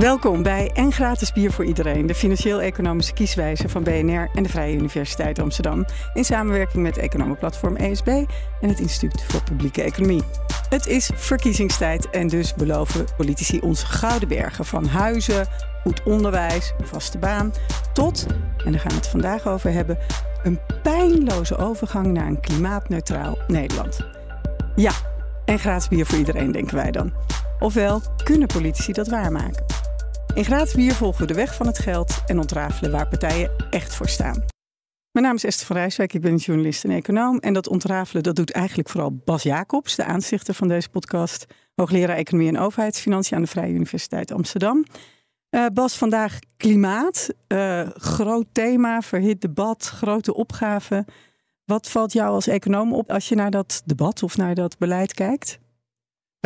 Welkom bij En Gratis Bier voor Iedereen, de financieel-economische kieswijze van BNR en de Vrije Universiteit Amsterdam. In samenwerking met economenplatform ESB en het Instituut voor Publieke Economie. Het is verkiezingstijd en dus beloven politici ons gouden bergen van huizen, goed onderwijs, vaste baan, tot, en daar gaan we het vandaag over hebben, een pijnloze overgang naar een klimaatneutraal Nederland. Ja, en gratis bier voor iedereen, denken wij dan. Ofwel, kunnen politici dat waarmaken? In gratis bier volgen we de weg van het geld en ontrafelen waar partijen echt voor staan. Mijn naam is Esther van Rijswijk, ik ben journalist en econoom. En dat ontrafelen dat doet eigenlijk vooral Bas Jacobs, de aanzichter van deze podcast. Hoogleraar Economie en Overheidsfinanciën aan de Vrije Universiteit Amsterdam. Uh, Bas, vandaag klimaat. Uh, groot thema, verhit debat, grote opgave. Wat valt jou als econoom op als je naar dat debat of naar dat beleid kijkt?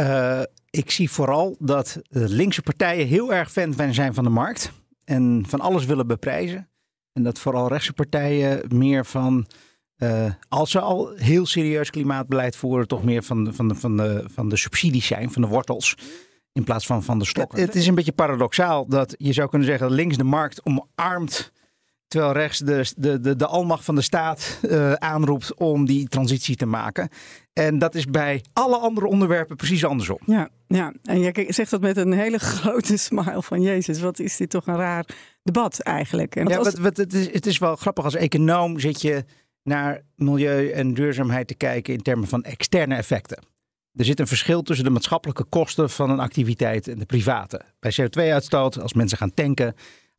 Uh, ik zie vooral dat de linkse partijen heel erg fan zijn van de markt. En van alles willen beprijzen. En dat vooral rechtse partijen meer van. Uh, als ze al heel serieus klimaatbeleid voeren, toch meer van de, van, de, van, de, van de subsidies zijn, van de wortels. In plaats van van de stokken. Het is een beetje paradoxaal dat je zou kunnen zeggen: links de markt omarmt Terwijl rechts de, de, de, de almacht van de staat uh, aanroept om die transitie te maken. En dat is bij alle andere onderwerpen precies andersom. Ja, ja. en je zegt dat met een hele grote smile van Jezus. Wat is dit toch een raar debat eigenlijk. En ja, wat, wat, het, is, het is wel grappig. Als econoom zit je naar milieu en duurzaamheid te kijken in termen van externe effecten. Er zit een verschil tussen de maatschappelijke kosten van een activiteit en de private. Bij CO2-uitstoot, als mensen gaan tanken,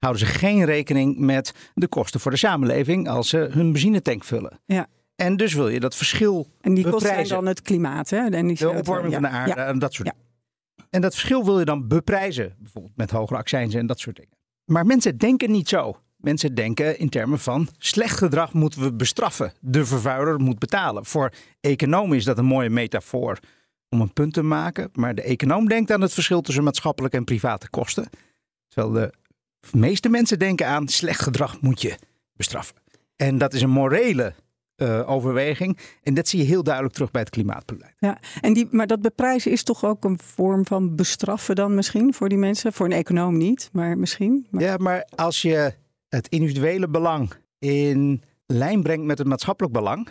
houden ze geen rekening met de kosten voor de samenleving als ze hun benzinetank vullen. Ja. En dus wil je dat verschil En die kosten zijn dan het klimaat, hè? En die de opwarming van de aarde en dat soort dingen. En dat verschil wil je dan beprijzen, bijvoorbeeld met hogere accijnzen en dat soort dingen. Maar mensen denken niet zo. Mensen denken in termen van slecht gedrag moeten we bestraffen. De vervuiler moet betalen. Voor economen is dat een mooie metafoor om een punt te maken. Maar de econoom denkt aan het verschil tussen maatschappelijke en private kosten. Terwijl de meeste mensen denken aan slecht gedrag moet je bestraffen. En dat is een morele uh, overweging. En dat zie je heel duidelijk terug bij het klimaatbeleid. Ja, en die, maar dat beprijzen is toch ook een vorm van bestraffen dan misschien voor die mensen? Voor een econoom niet, maar misschien. Maar... Ja, maar als je het individuele belang in lijn brengt met het maatschappelijk belang,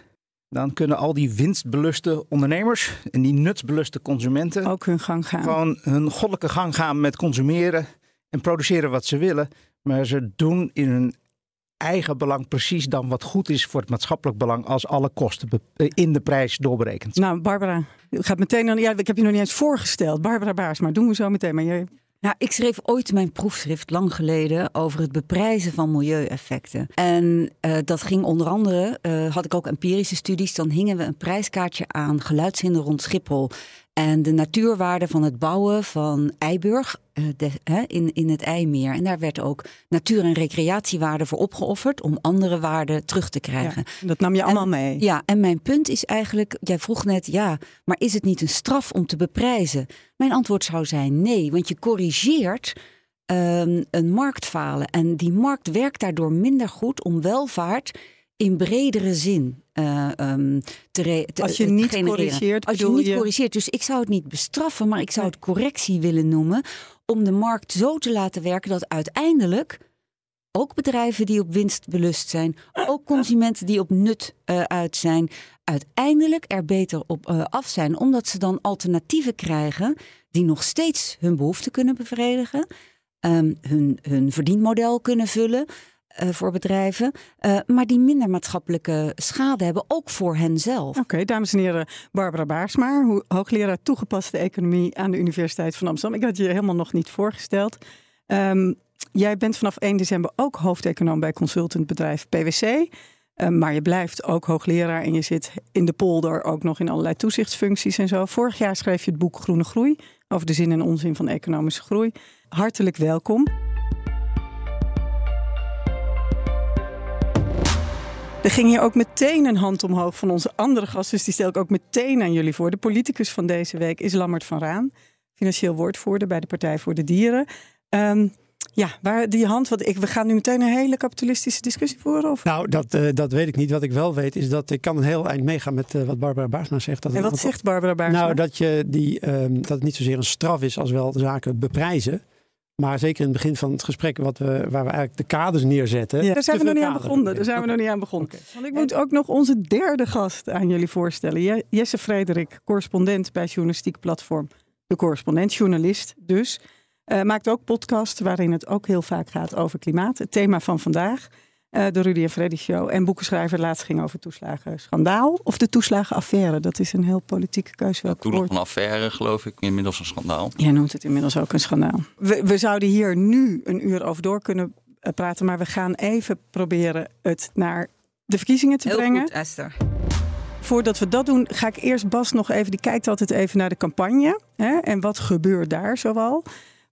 dan kunnen al die winstbeluste ondernemers en die nutsbeluste consumenten ook hun gang gaan. Gewoon hun goddelijke gang gaan met consumeren en produceren wat ze willen. Maar ze doen in hun eigen belang precies dan wat goed is voor het maatschappelijk belang als alle kosten eh, in de prijs doorberekend Nou, Barbara, gaat meteen dan. Ja, ik heb je nog niet eens voorgesteld. Barbara Baars, maar doen we zo meteen. Maar jij nou, ik schreef ooit mijn proefschrift lang geleden over het beprijzen van milieueffecten. En uh, dat ging onder andere, uh, had ik ook empirische studies, dan hingen we een prijskaartje aan geluidshinder rond Schiphol. En de natuurwaarde van het bouwen van Eiburg de, hè, in, in het IJmeer. En daar werd ook natuur- en recreatiewaarde voor opgeofferd om andere waarden terug te krijgen. Ja, dat nam je allemaal mee. Ja, en mijn punt is eigenlijk, jij vroeg net, ja, maar is het niet een straf om te beprijzen? Mijn antwoord zou zijn nee, want je corrigeert um, een marktfalen. En die markt werkt daardoor minder goed om welvaart in bredere zin uh, um, te, te, Als je niet genereren. corrigeert, Als je niet je... corrigeert. Dus ik zou het niet bestraffen, maar ik zou het correctie willen noemen. Om de markt zo te laten werken dat uiteindelijk ook bedrijven die op winst belust zijn, ook consumenten die op nut uh, uit zijn, uiteindelijk er beter op uh, af zijn. Omdat ze dan alternatieven krijgen die nog steeds hun behoeften kunnen bevredigen, um, hun, hun verdienmodel kunnen vullen. Uh, voor bedrijven, uh, maar die minder maatschappelijke schade hebben, ook voor henzelf. Oké, dames en heren, Barbara Baarsma, hoogleraar toegepaste economie aan de Universiteit van Amsterdam. Ik had je helemaal nog niet voorgesteld. Um, jij bent vanaf 1 december ook hoofdeconoom bij consultantbedrijf PwC. Uh, maar je blijft ook hoogleraar en je zit in de polder ook nog in allerlei toezichtsfuncties en zo. Vorig jaar schreef je het boek Groene Groei over de zin en onzin van economische groei. Hartelijk welkom. Er ging hier ook meteen een hand omhoog van onze andere gast. Dus die stel ik ook meteen aan jullie voor. De politicus van deze week is Lammert van Raan. Financieel woordvoerder bij de Partij voor de Dieren. Um, ja, waar die hand, wat ik, we gaan nu meteen een hele kapitalistische discussie voeren? Of? Nou, dat, uh, dat weet ik niet. Wat ik wel weet is dat ik kan een heel eind meegaan met uh, wat Barbara Baarsma zegt. Dat en wat zegt Barbara Baarsma? Nou, dat, je die, um, dat het niet zozeer een straf is als wel zaken beprijzen. Maar zeker in het begin van het gesprek, wat we, waar we eigenlijk de kaders neerzetten. Ja, daar zijn we nog niet aan begonnen. Daar zijn we nog niet aan begonnen. Okay. Want ik moet ook nog onze derde gast aan jullie voorstellen. Jesse Frederik, correspondent bij journalistiek platform. De correspondent, journalist dus. Uh, maakt ook podcasts waarin het ook heel vaak gaat over klimaat. Het thema van vandaag, uh, de Rudy en Freddy Show. En boekenschrijver laatst ging over toeslagen schandaal of de toeslagenaffaire. Dat is een heel politieke keuze. Ja, toen nog een affaire, geloof ik, inmiddels een schandaal. Jij noemt het inmiddels ook een schandaal. We, we zouden hier nu een uur over door kunnen uh, praten, maar we gaan even proberen het naar de verkiezingen te heel brengen. Goed, Esther. Voordat we dat doen, ga ik eerst Bas nog even, die kijkt altijd even naar de campagne. Hè, en wat gebeurt daar zoal.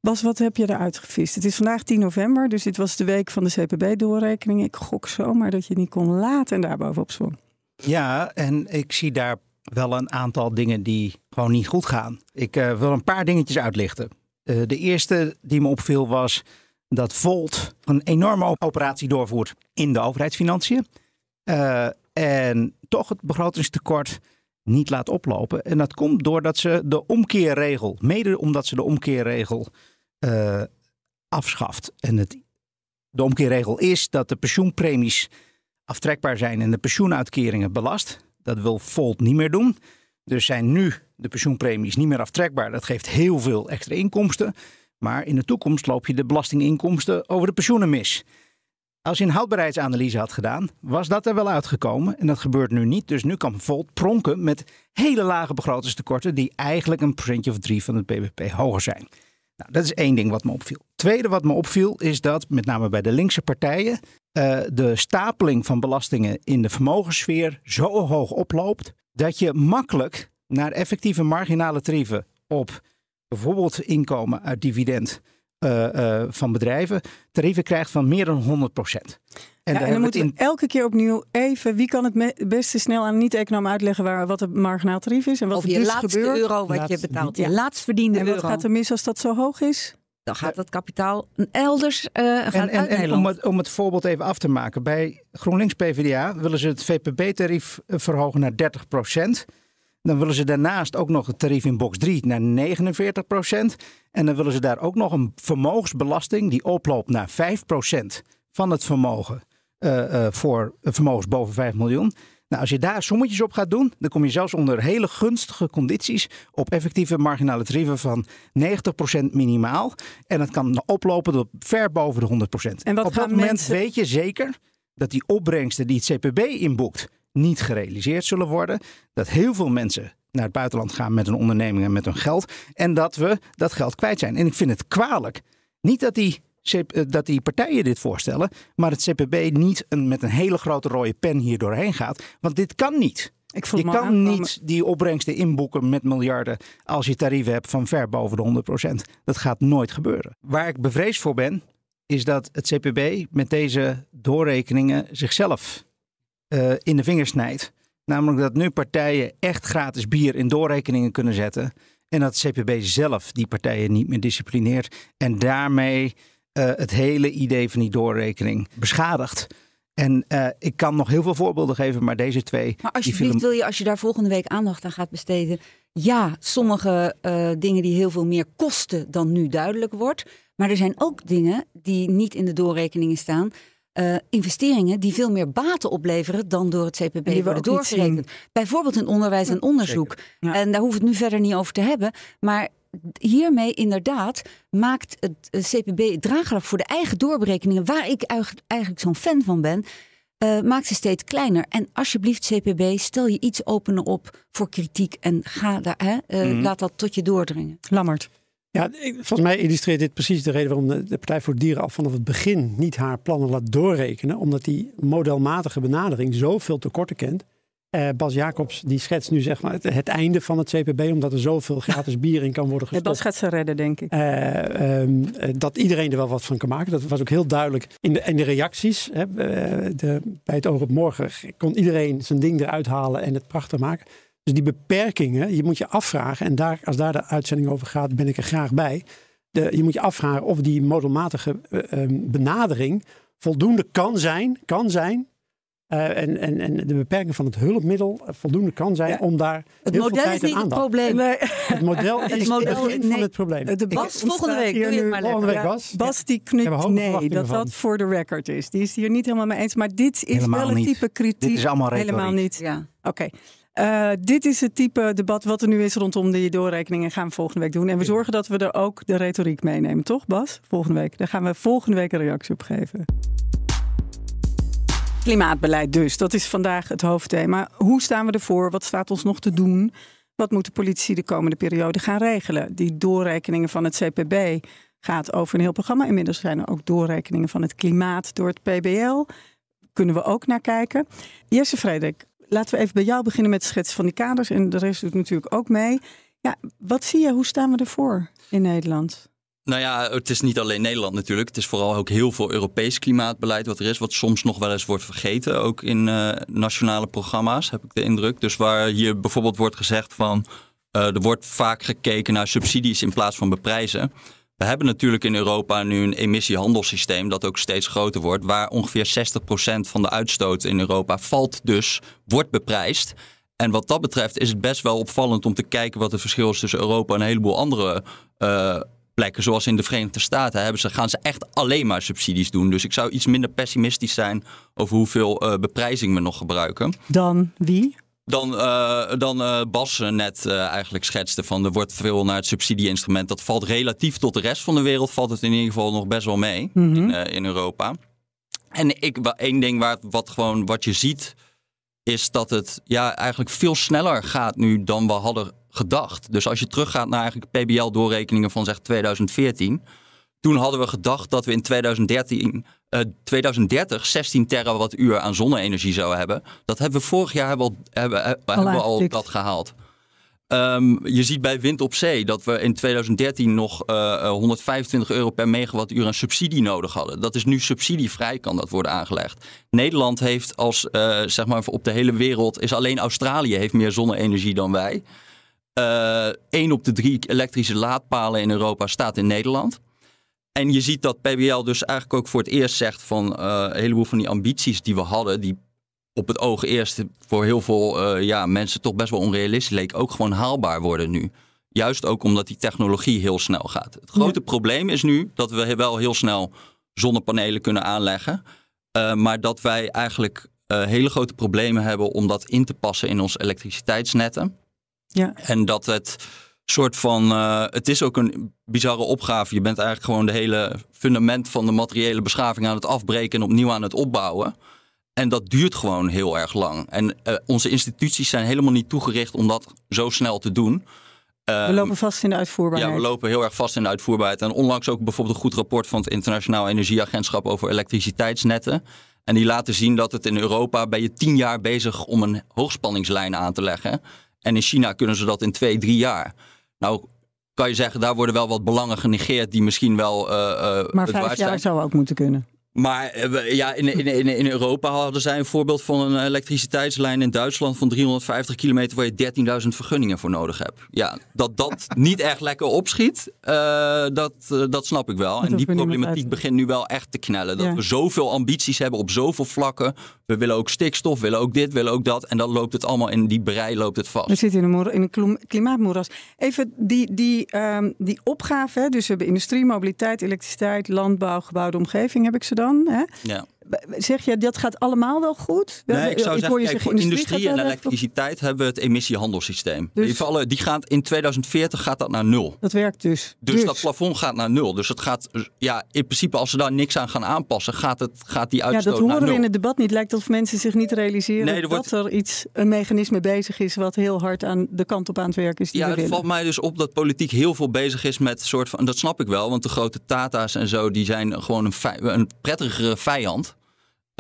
Bas, wat heb je eruit gevist? Het is vandaag 10 november, dus dit was de week van de CPB-doorrekening. Ik gok zomaar dat je niet kon laten en daar bovenop zwom. Ja, en ik zie daar wel een aantal dingen die gewoon niet goed gaan. Ik uh, wil een paar dingetjes uitlichten. Uh, de eerste die me opviel was dat Volt een enorme operatie doorvoert in de overheidsfinanciën. Uh, en toch het begrotingstekort niet laat oplopen. En dat komt doordat ze de omkeerregel, mede omdat ze de omkeerregel uh, afschaft. En het, de omkeerregel is dat de pensioenpremies aftrekbaar zijn en de pensioenuitkeringen belast. Dat wil Volt niet meer doen. Dus zijn nu de pensioenpremies niet meer aftrekbaar. Dat geeft heel veel extra inkomsten. Maar in de toekomst loop je de belastinginkomsten over de pensioenen mis. Als je een houdbaarheidsanalyse had gedaan, was dat er wel uitgekomen. En dat gebeurt nu niet. Dus nu kan Volt pronken met hele lage begrotingstekorten, die eigenlijk een procentje of drie van het BBP hoger zijn. Nou, dat is één ding wat me opviel. Tweede wat me opviel is dat, met name bij de linkse partijen, uh, de stapeling van belastingen in de vermogenssfeer zo hoog oploopt dat je makkelijk naar effectieve marginale tarieven op bijvoorbeeld inkomen uit dividend uh, uh, van bedrijven tarieven krijgt van meer dan 100 procent. En, ja, en dan moeten in... we elke keer opnieuw even, wie kan het beste snel aan niet-econoom uitleggen waar, wat het marginaal tarief is en wat of je dus laatste gebeurt. euro wat je betaalt, je laatst verdiende en euro. wat gaat er mis als dat zo hoog is? Dan gaat het kapitaal elders uh, gaat en, en, uit en Nederland. om, het, om het voorbeeld even af te maken. Bij GroenLinks PvdA willen ze het VPB-tarief verhogen naar 30 procent. Dan willen ze daarnaast ook nog het tarief in box 3 naar 49 procent. En dan willen ze daar ook nog een vermogensbelasting die oploopt naar 5 procent van het vermogen voor vermogens boven 5 miljoen. Nou, als je daar sommetjes op gaat doen, dan kom je zelfs onder hele gunstige condities op effectieve marginale tarieven van 90% minimaal. En dat kan oplopen tot ver boven de 100%. En op dat moment mensen- weet je zeker dat die opbrengsten die het CPB inboekt niet gerealiseerd zullen worden. Dat heel veel mensen naar het buitenland gaan met hun onderneming en met hun geld. En dat we dat geld kwijt zijn. En ik vind het kwalijk. Niet dat die, eh, dat die partijen dit voorstellen, maar het CPB niet een, met een hele grote rode pen hier doorheen gaat. Want dit kan niet. Ik Je kan aankomen. niet die opbrengsten inboeken met miljarden als je tarieven hebt van ver boven de 100%. Dat gaat nooit gebeuren. Waar ik bevreesd voor ben, is dat het CPB met deze doorrekeningen zichzelf eh, in de vingers snijdt. Namelijk dat nu partijen echt gratis bier in doorrekeningen kunnen zetten. En dat het CPB zelf die partijen niet meer disciplineert. En daarmee eh, het hele idee van die doorrekening beschadigt. En eh, ik kan nog heel veel voorbeelden geven, maar deze twee. Maar die alsjeblieft vielen- wil je, als je daar volgende week aandacht aan gaat besteden. Ja, sommige eh, dingen die heel veel meer kosten dan nu duidelijk wordt. Maar er zijn ook dingen die niet in de doorrekeningen staan. eh, investeringen die veel meer baten opleveren dan door het CPB die worden doorgerekend. Bijvoorbeeld in onderwijs en onderzoek. Ja. En daar hoeven we het nu verder niet over te hebben. Maar hiermee inderdaad maakt het eh, CPB draaglijk voor de eigen doorberekeningen, waar ik eigenlijk- zo'n fan van ben. eh, maakt ze steeds kleiner. En alsjeblieft, CPB, stel je iets opener op voor kritiek en ga daar, hè, eh, Mhm. laat dat tot je doordringen. Lammert. Ja, volgens mij illustreert dit precies de reden waarom de, de Partij voor de Dieren al vanaf het begin niet haar plannen laat doorrekenen. Omdat die modelmatige benadering zoveel tekorten kent. Uh, Bas Jacobs die schetst nu zeg maar het, het, einde van het CPB, omdat er zoveel gratis bier in kan worden gestopt. Bas gaat ze redden, denk ik. Uh, um, dat iedereen er wel wat van kan maken. Dat was ook heel duidelijk in de, in de reacties. Hè, de, bij het oog op morgen kon iedereen zijn ding eruit halen en het prachtig maken. Dus die beperkingen, je moet je afvragen, en daar, als daar de uitzending over gaat, ben ik er graag bij. De, je moet je afvragen of die modelmatige uh, benadering voldoende kan zijn, kan zijn uh, en, en, en de beperking van het hulpmiddel voldoende kan zijn ja. om daar het heel model veel tijd is niet het probleem. Nee. Het model is het, model- begin nee. van het probleem. De Bas, volgende week, hier doe je het nu- maar Volgende week Ja, Bas. Bas die er knikt nee, dat van. dat voor de record is. Die is het hier niet helemaal mee eens. Maar dit is Helemaal wel een niet. type kritiek. Dit is allemaal retoriek. Helemaal niet. Ja. Oké. Eh, dit is het type debat wat er nu is rondom die doorrekeningen. Gaan we volgende week doen. En we zorgen dat we er ook de retoriek meenemen, toch Bas? Volgende week. Daar gaan we volgende week een reactie op geven. Klimaatbeleid dus, dat is vandaag het hoofdthema. Hoe staan we ervoor? Wat staat ons nog te doen? Wat moet de politie de komende periode gaan regelen? Die doorrekeningen van het CPB gaat over een heel programma. Inmiddels zijn er ook doorrekeningen van het klimaat door het PBL. Kunnen we ook naar kijken. Jesse Frederik, laten we even bij jou beginnen met het schetsen van die kaders. En de rest doet natuurlijk ook mee. Ja, wat zie je? Hoe staan we ervoor in Nederland? Nou ja, het is niet alleen Nederland natuurlijk. Het is vooral ook heel veel Europees klimaatbeleid wat er is. Wat soms nog wel eens wordt vergeten. Ook in eh, nationale programma's heb ik de indruk. Dus waar hier bijvoorbeeld wordt gezegd van... eh, er wordt vaak gekeken naar subsidies in plaats van beprijzen. We hebben natuurlijk in Europa nu een emissiehandelssysteem dat ook steeds groter wordt. Waar ongeveer 60% van de uitstoot in Europa valt dus, wordt beprijsd. En wat dat betreft is het best wel opvallend om te kijken wat het verschil is tussen Europa en een heleboel andere eh, plekken. Zoals in de Verenigde Staten hebben ze, gaan ze echt alleen maar subsidies doen. Dus ik zou iets minder pessimistisch zijn over hoeveel eh, beprijzing we nog gebruiken. Dan wie? Dan, eh, dan eh, Bas net eigenlijk schetste van er wordt veel naar het subsidieinstrument. Dat valt relatief tot de rest van de wereld, valt het in ieder geval nog best wel mee in, eh, in Europa. En ik, één ding waar, wat, gewoon, wat je ziet, is dat het ja, eigenlijk veel sneller gaat nu dan we hadden gedacht. Dus als je teruggaat naar eigenlijk PBL-doorrekeningen van zeg 2014. Toen hadden we gedacht dat we in 2013, eh, 2030 16 terawattuur aan zonne-energie zouden hebben. Dat hebben we vorig jaar hebben, we al, hebben, hebben we al aangetikt. dat gehaald. Ehm, je ziet bij wind op zee dat we in 2013 nog eh, eh, 125 euro per megawattuur aan subsidie nodig hadden. Dat is nu subsidievrij, kan dat worden aangelegd. Nederland heeft als, eh, zeg maar op de hele wereld, is alleen Australië heeft meer zonne-energie dan wij. Eén op de drie elektrische laadpalen in Europa staat in Nederland. En je ziet dat PBL dus eigenlijk ook voor het eerst zegt van eh, een heleboel van die ambities die we hadden, die op het oog eerst voor heel veel eh, ja, mensen toch best wel onrealistisch leek, ook gewoon haalbaar worden nu. Juist ook omdat die technologie heel snel gaat. Het grote probleem is nu dat we wel heel snel zonnepanelen kunnen aanleggen. eh, maar dat wij eigenlijk eh, hele grote problemen hebben om dat in te passen in onze elektriciteitsnetten. Ja. En dat het soort van. eh, het is ook een bizarre opgave. Je bent eigenlijk gewoon de hele fundament van de materiële beschaving aan het afbreken en opnieuw aan het opbouwen. En dat duurt gewoon heel erg lang. En eh, onze instituties zijn helemaal niet toegericht om dat zo snel te doen. We lopen vast in de uitvoerbaarheid. ja, we lopen heel erg vast in de uitvoerbaarheid. En onlangs ook bijvoorbeeld een goed rapport van het Internationaal Energieagentschap over elektriciteitsnetten. En die laten zien dat het in Europa ben je tien jaar bezig om een hoogspanningslijn aan te leggen. En in China kunnen ze dat in twee, drie jaar. Nou, kan je zeggen, daar worden wel wat belangen genegeerd die misschien wel. eh, maar vijf jaar zou ook moeten kunnen. Maar eh, ja, in, in, in, Europa hadden zij een voorbeeld van een elektriciteitslijn in Duitsland van 350 kilometer waar je 13.000 vergunningen voor nodig hebt. Ja, dat dat niet echt lekker opschiet, eh, dat, eh, dat snap ik wel. Dat en die problematiek begint nu wel echt te knellen. Dat Ja. we zoveel ambities hebben op zoveel vlakken. We willen ook stikstof, willen ook dit, willen ook dat. En dan loopt het allemaal in die brei loopt het vast. We zitten in een, in een klim- klimaatmoeras. Even die, die, ehm, die opgave, hè, dus we hebben industrie, mobiliteit, elektriciteit, landbouw, gebouwde omgeving, heb ik ze dan. Hè? Ja. Zeg je, dat gaat allemaal wel goed? Nee, ik zou hoor zeggen, kijk, voor industrie en elektriciteit hebben we het emissiehandelssysteem. Dus- Die, vallen, die gaat in 2040 gaat dat naar nul. Dat werkt dus. Dus, dat plafond gaat naar nul. Dus het gaat, ja, in principe als ze daar niks aan gaan aanpassen, gaat, het, gaat die ja, uitstoot dat naar horen we nul. in het debat niet. Lijkt alsof mensen zich niet realiseren Nee, er wordt- dat er iets, een mechanisme bezig is wat heel hard aan de kant op aan het werken is die Ja, het willen. valt mij dus op dat politiek heel veel bezig is met soort van. Dat snap ik wel, want de grote Tata's en zo, die zijn gewoon een, een prettigere vijand.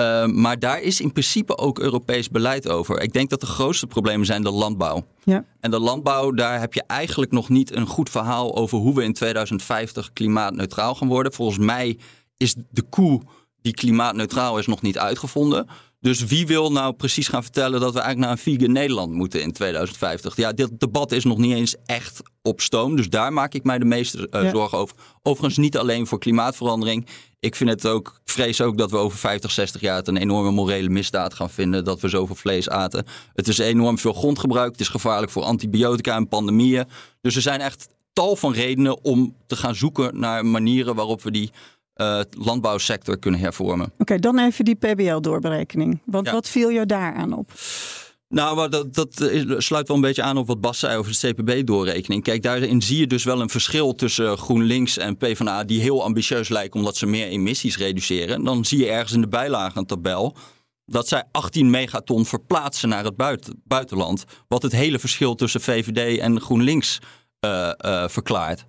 Uh, maar daar is in principe ook Europees beleid over. Ik denk dat de grootste problemen zijn de landbouw. Ja. En de landbouw, daar heb je eigenlijk nog niet een goed verhaal over hoe we in 2050 klimaatneutraal gaan worden. Volgens mij is de koe die klimaatneutraal is nog niet uitgevonden. Dus wie wil nou precies gaan vertellen dat we eigenlijk naar een vegan Nederland moeten in 2050? Ja, dit debat is nog niet eens echt op stoom. Dus daar maak ik mij de meeste uh, zorgen over. Overigens niet alleen voor klimaatverandering. Ik vind het ook, vrees ook dat we over 50, 60 jaar het een enorme morele misdaad gaan vinden. Dat we zoveel vlees aten. Het is enorm veel grondgebruik. Het is gevaarlijk voor antibiotica en pandemieën. Dus er zijn echt tal van redenen om te gaan zoeken naar manieren waarop we die uh, landbouwsector kunnen hervormen. Oké, dan even die PBL-doorberekening. Want wat viel jou daaraan op? Nou, dat, dat sluit wel een beetje aan op wat Bas zei over de CPB-doorrekening. Kijk, daarin zie je dus wel een verschil tussen GroenLinks en PvdA... die heel ambitieus lijken omdat ze meer emissies reduceren. Dan zie je ergens in de bijlage een tabel dat zij 18 megaton verplaatsen naar het buitenland. Wat het hele verschil tussen VVD en GroenLinks uh, uh, verklaart.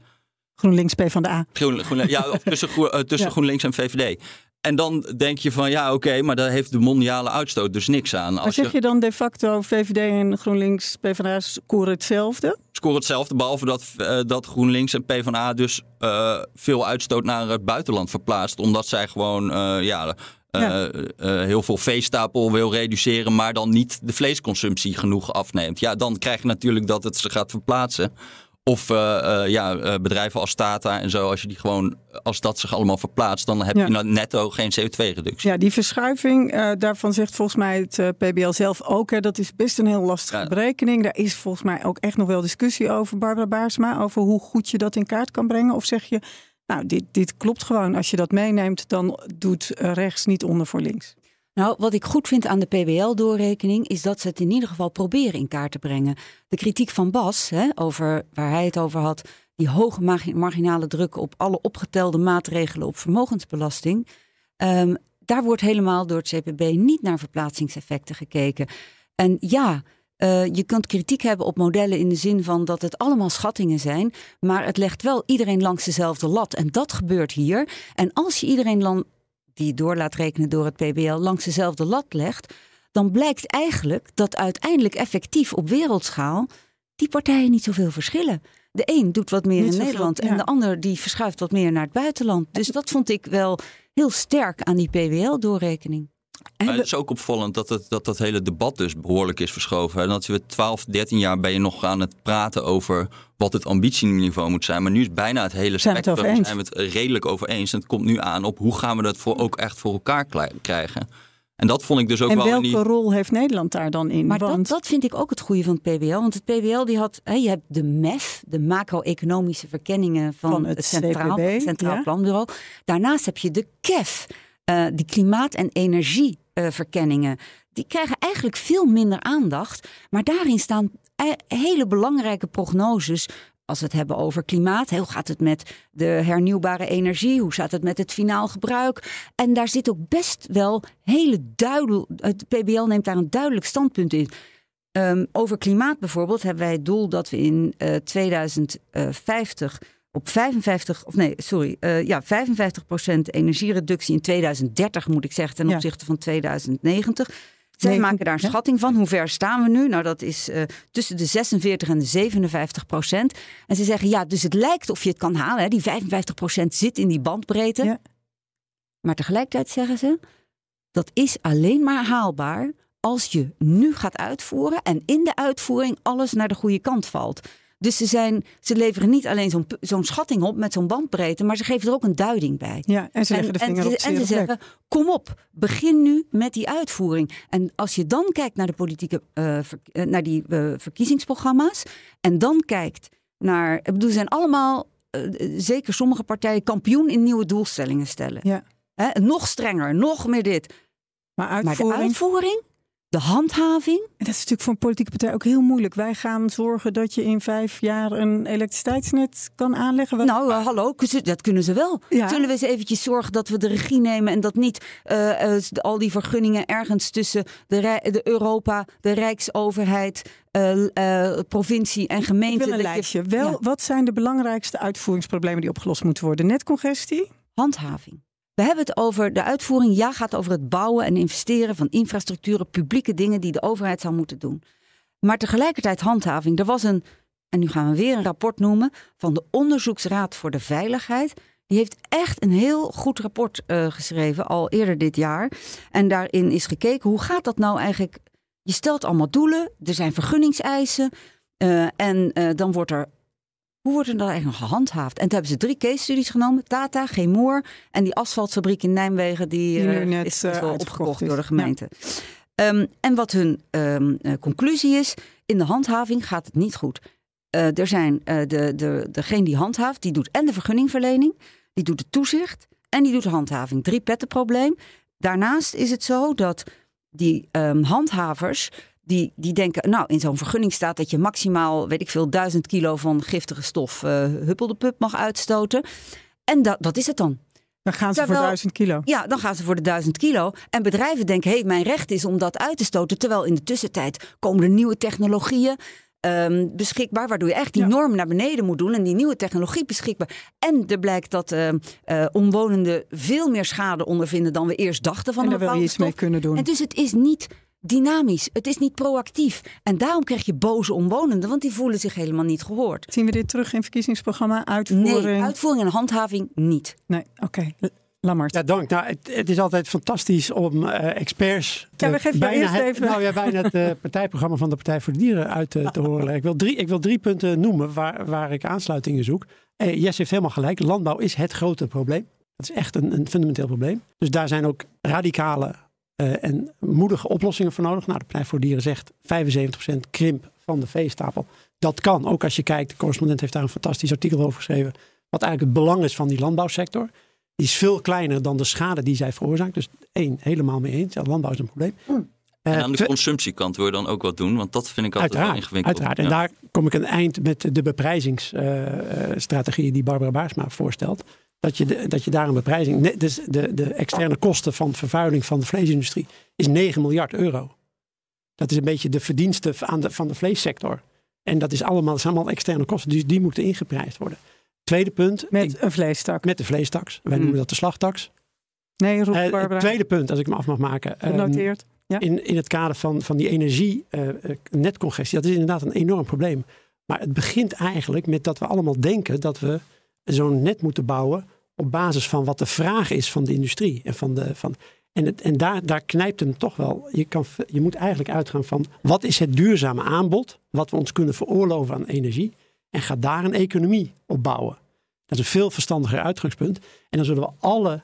GroenLinks PvdA. Groen, groen, ja, tussen, tussen ja. GroenLinks en VVD. En dan denk je van ja, oké, okay, maar daar heeft de mondiale uitstoot dus niks aan. Als maar zeg je... je dan de facto VVD en GroenLinks PvdA scoren hetzelfde? Scoren hetzelfde, behalve dat, uh, dat GroenLinks en PvdA dus uh, veel uitstoot naar het buitenland verplaatst. Omdat zij gewoon uh, ja, ja. heel veel veestapel wil reduceren, maar dan niet de vleesconsumptie genoeg afneemt. Ja, dan krijg je natuurlijk dat het ze gaat verplaatsen. Of uh, uh, ja, uh, bedrijven als Tata en zo, als je die gewoon, als dat zich allemaal verplaatst, dan heb ja. je netto geen CO2-reductie. Ja, die verschuiving, daarvan zegt volgens mij het PBL zelf ook, hè, dat is best een heel lastige ja. berekening. Daar is volgens mij ook echt nog wel discussie over, Barbara Baarsma, over hoe goed je dat in kaart kan brengen. Of zeg je, nou, dit, dit klopt gewoon. Als je dat meeneemt, dan doet rechts niet onder voor links. Nou, wat ik goed vind aan de PBL-doorrekening is dat ze het in ieder geval proberen in kaart te brengen. De kritiek van Bas, hè, over, waar hij het over had, die hoge marginale druk op alle opgetelde maatregelen op vermogensbelasting. Um, daar wordt helemaal door het CPB niet naar verplaatsingseffecten gekeken. En ja, uh, je kunt kritiek hebben op modellen in de zin van dat het allemaal schattingen zijn, maar het legt wel iedereen langs dezelfde lat. En dat gebeurt hier. En als je iedereen die door laat rekenen door het PBL langs dezelfde lat legt, dan blijkt eigenlijk dat uiteindelijk effectief op wereldschaal die partijen niet zoveel verschillen. De een doet wat meer niet in Nederland veel, ja. en de ander die verschuift wat meer naar het buitenland. Dus dat vond ik wel heel sterk aan die PBL-doorrekening. Maar het is ook opvallend dat, het, dat dat hele debat dus behoorlijk is verschoven. En dat we 12, 13 jaar ben je nog aan het praten over wat het ambitieniveau moet zijn. Maar nu is bijna het hele spectrum zijn, zijn we het redelijk over eens. En het komt nu aan op hoe gaan we dat voor, ook echt voor elkaar krijgen. En dat vond ik dus ook en wel. En welke die... rol heeft Nederland daar dan in? Maar Want... dat, dat vind ik ook het goede van het PBL. Want het PBL die had, hè, je hebt de MEF, de macro-economische verkenningen van, van het, het Centraal, CPB, Centraal ja? Planbureau. Daarnaast heb je de KEF, uh, die klimaat- en energieverkenningen. Die krijgen eigenlijk veel minder aandacht. Maar daarin staan hele belangrijke prognoses als we het hebben over klimaat, hoe gaat het met de hernieuwbare energie? Hoe staat het met het finaal gebruik? En daar zit ook best wel hele duidelijk. Het PBL neemt daar een duidelijk standpunt in. Um, over klimaat bijvoorbeeld hebben wij het doel dat we in uh, 2050 op 55, of nee, sorry, uh, ja, 55% energiereductie in 2030 moet ik zeggen ten opzichte van 2090. Zij nee, maken daar een schatting van. Hoe ver staan we nu? Nou, dat is uh, tussen de 46 en de 57 procent. En ze zeggen, ja, dus het lijkt of je het kan halen. Hè? Die 55 procent zit in die bandbreedte. Ja. Maar tegelijkertijd zeggen ze, dat is alleen maar haalbaar als je nu gaat uitvoeren en in de uitvoering alles naar de goede kant valt. Dus ze, zijn, ze leveren niet alleen zo'n zo'n schatting op met zo'n bandbreedte, maar ze geven er ook een duiding bij. Ja, en ze leggen de vinger en, op En ze zeggen, kom op, begin nu met die uitvoering. En als je dan kijkt naar de politieke, uh, ver, uh, naar die uh, verkiezingsprogramma's, en dan kijkt naar, ik bedoel, zijn allemaal, zeker sommige partijen, kampioen in nieuwe doelstellingen stellen. Ja. Hè, nog strenger, nog meer dit. Maar, uitvoering... maar de uitvoering? De handhaving. En dat is natuurlijk voor een politieke partij ook heel moeilijk. Wij gaan zorgen dat je in vijf jaar een elektriciteitsnet kan aanleggen. Wat... Nou, uh, hallo, dat kunnen ze wel. Ja. Zullen we eens eventjes zorgen dat we de regie nemen en dat niet uh, uh, al die vergunningen ergens tussen de, de Europa, de Rijksoverheid, provincie en gemeente. Ik wil een lijstje. Wel, ja. Wat zijn de belangrijkste uitvoeringsproblemen die opgelost moeten worden? Netcongestie? Handhaving. We hebben het over de uitvoering. Ja, gaat over het bouwen en investeren van infrastructuren, publieke dingen die de overheid zou moeten doen. Maar tegelijkertijd handhaving. Er was een, en nu gaan we weer een rapport noemen, van de Onderzoeksraad voor de Veiligheid. Die heeft echt een heel goed rapport uh, geschreven, al eerder dit jaar. En daarin is gekeken, hoe gaat dat nou eigenlijk? Je stelt allemaal doelen, er zijn vergunningseisen. Uh, en uh, dan wordt er hoe wordt er dan eigenlijk nog gehandhaafd? En toen hebben ze drie case studies genomen. Tata, Gemoor en die asfaltfabriek in Nijmegen. Die, die uh, net, is uh, opgekocht is. door de gemeente. Ja. Um, en wat hun um, uh, conclusie is, in de handhaving gaat het niet goed. er zijn de, de, degene die handhaaft, die doet en de vergunningverlening, die doet de toezicht en die doet de handhaving. Drie petten probleem. Daarnaast is het zo dat die um, handhavers die, die denken, nou, in zo'n vergunning staat dat je maximaal, weet ik veel, duizend kilo van giftige stof uh, huppeldepup mag uitstoten. En dat, dat is het dan. Dan gaan ze terwijl, voor duizend kilo. Ja, dan gaan ze voor de duizend kilo. En bedrijven denken, hé, hey, mijn recht is om dat uit te stoten. Terwijl in de tussentijd komen er nieuwe technologieën um, beschikbaar. Waardoor je echt die ja. norm naar beneden moet doen. En die nieuwe technologie beschikbaar. En er blijkt dat uh, uh, omwonenden veel meer schade ondervinden dan we eerst dachten van en een daar wil je iets mee kunnen doen. En dus het is niet dynamisch. Het is niet proactief. En daarom krijg je boze omwonenden, want die voelen zich helemaal niet gehoord. Zien we dit terug in verkiezingsprogramma? Uitvoering? Nee, uitvoering en handhaving niet. Nee, oké. Okay. Lammert. Ja, dank. Nou, het, het, is altijd fantastisch om uh, experts. Te, ja, we geven bijna eerst het, even. Nou ja, bijna het uh, partijprogramma van de Partij voor de Dieren uit uh, te horen. Ik wil, drie, ik wil drie punten noemen waar, waar ik aansluitingen zoek. Eh, Jess heeft helemaal gelijk. Landbouw is het grote probleem. Dat is echt een, een fundamenteel probleem. Dus daar zijn ook radicale uh, en moedige oplossingen voor nodig. Nou, de Partij voor Dieren zegt 75% krimp van de veestapel. Dat kan, ook als je kijkt, de correspondent heeft daar een fantastisch artikel over geschreven. Wat eigenlijk het belang is van die landbouwsector. Die is veel kleiner dan de schade die zij veroorzaakt. Dus één, helemaal mee eens. Ja, landbouw is een probleem. Mm. En aan de uh, consumptiekant wil je dan ook wat doen? Want dat vind ik altijd uiteraard, wel ingewikkeld. Uiteraard. En ja. daar kom ik aan het eind met de beprijzingsstrategieën uh, die Barbara Baarsma voorstelt dat je, de, dat je daar een beprijzing. Dus de, de externe kosten van vervuiling van de vleesindustrie is 9 miljard euro. Dat is een beetje de verdienste aan de, van de vleessector. En dat is allemaal, dat zijn allemaal externe kosten, dus die moeten ingeprijsd worden. Tweede punt. Met ik, een vleestaks. Met de vleestaks. Wij mm. noemen dat de slagtaks. Nee, roep uh, Tweede punt, als ik me af mag maken. Genoteerd. Um, ja? in, in het kader van, van die energie-netcongestie, uh, dat is inderdaad een enorm probleem. Maar het begint eigenlijk met dat we allemaal denken dat we zo'n net moeten bouwen op basis van wat de vraag is van de industrie. En, van de, van, en, het, en daar, daar knijpt hem toch wel. Je, kan, je moet eigenlijk uitgaan van wat is het duurzame aanbod, wat we ons kunnen veroorloven aan energie. En ga daar een economie op bouwen. Dat is een veel verstandiger uitgangspunt. En dan zullen we alle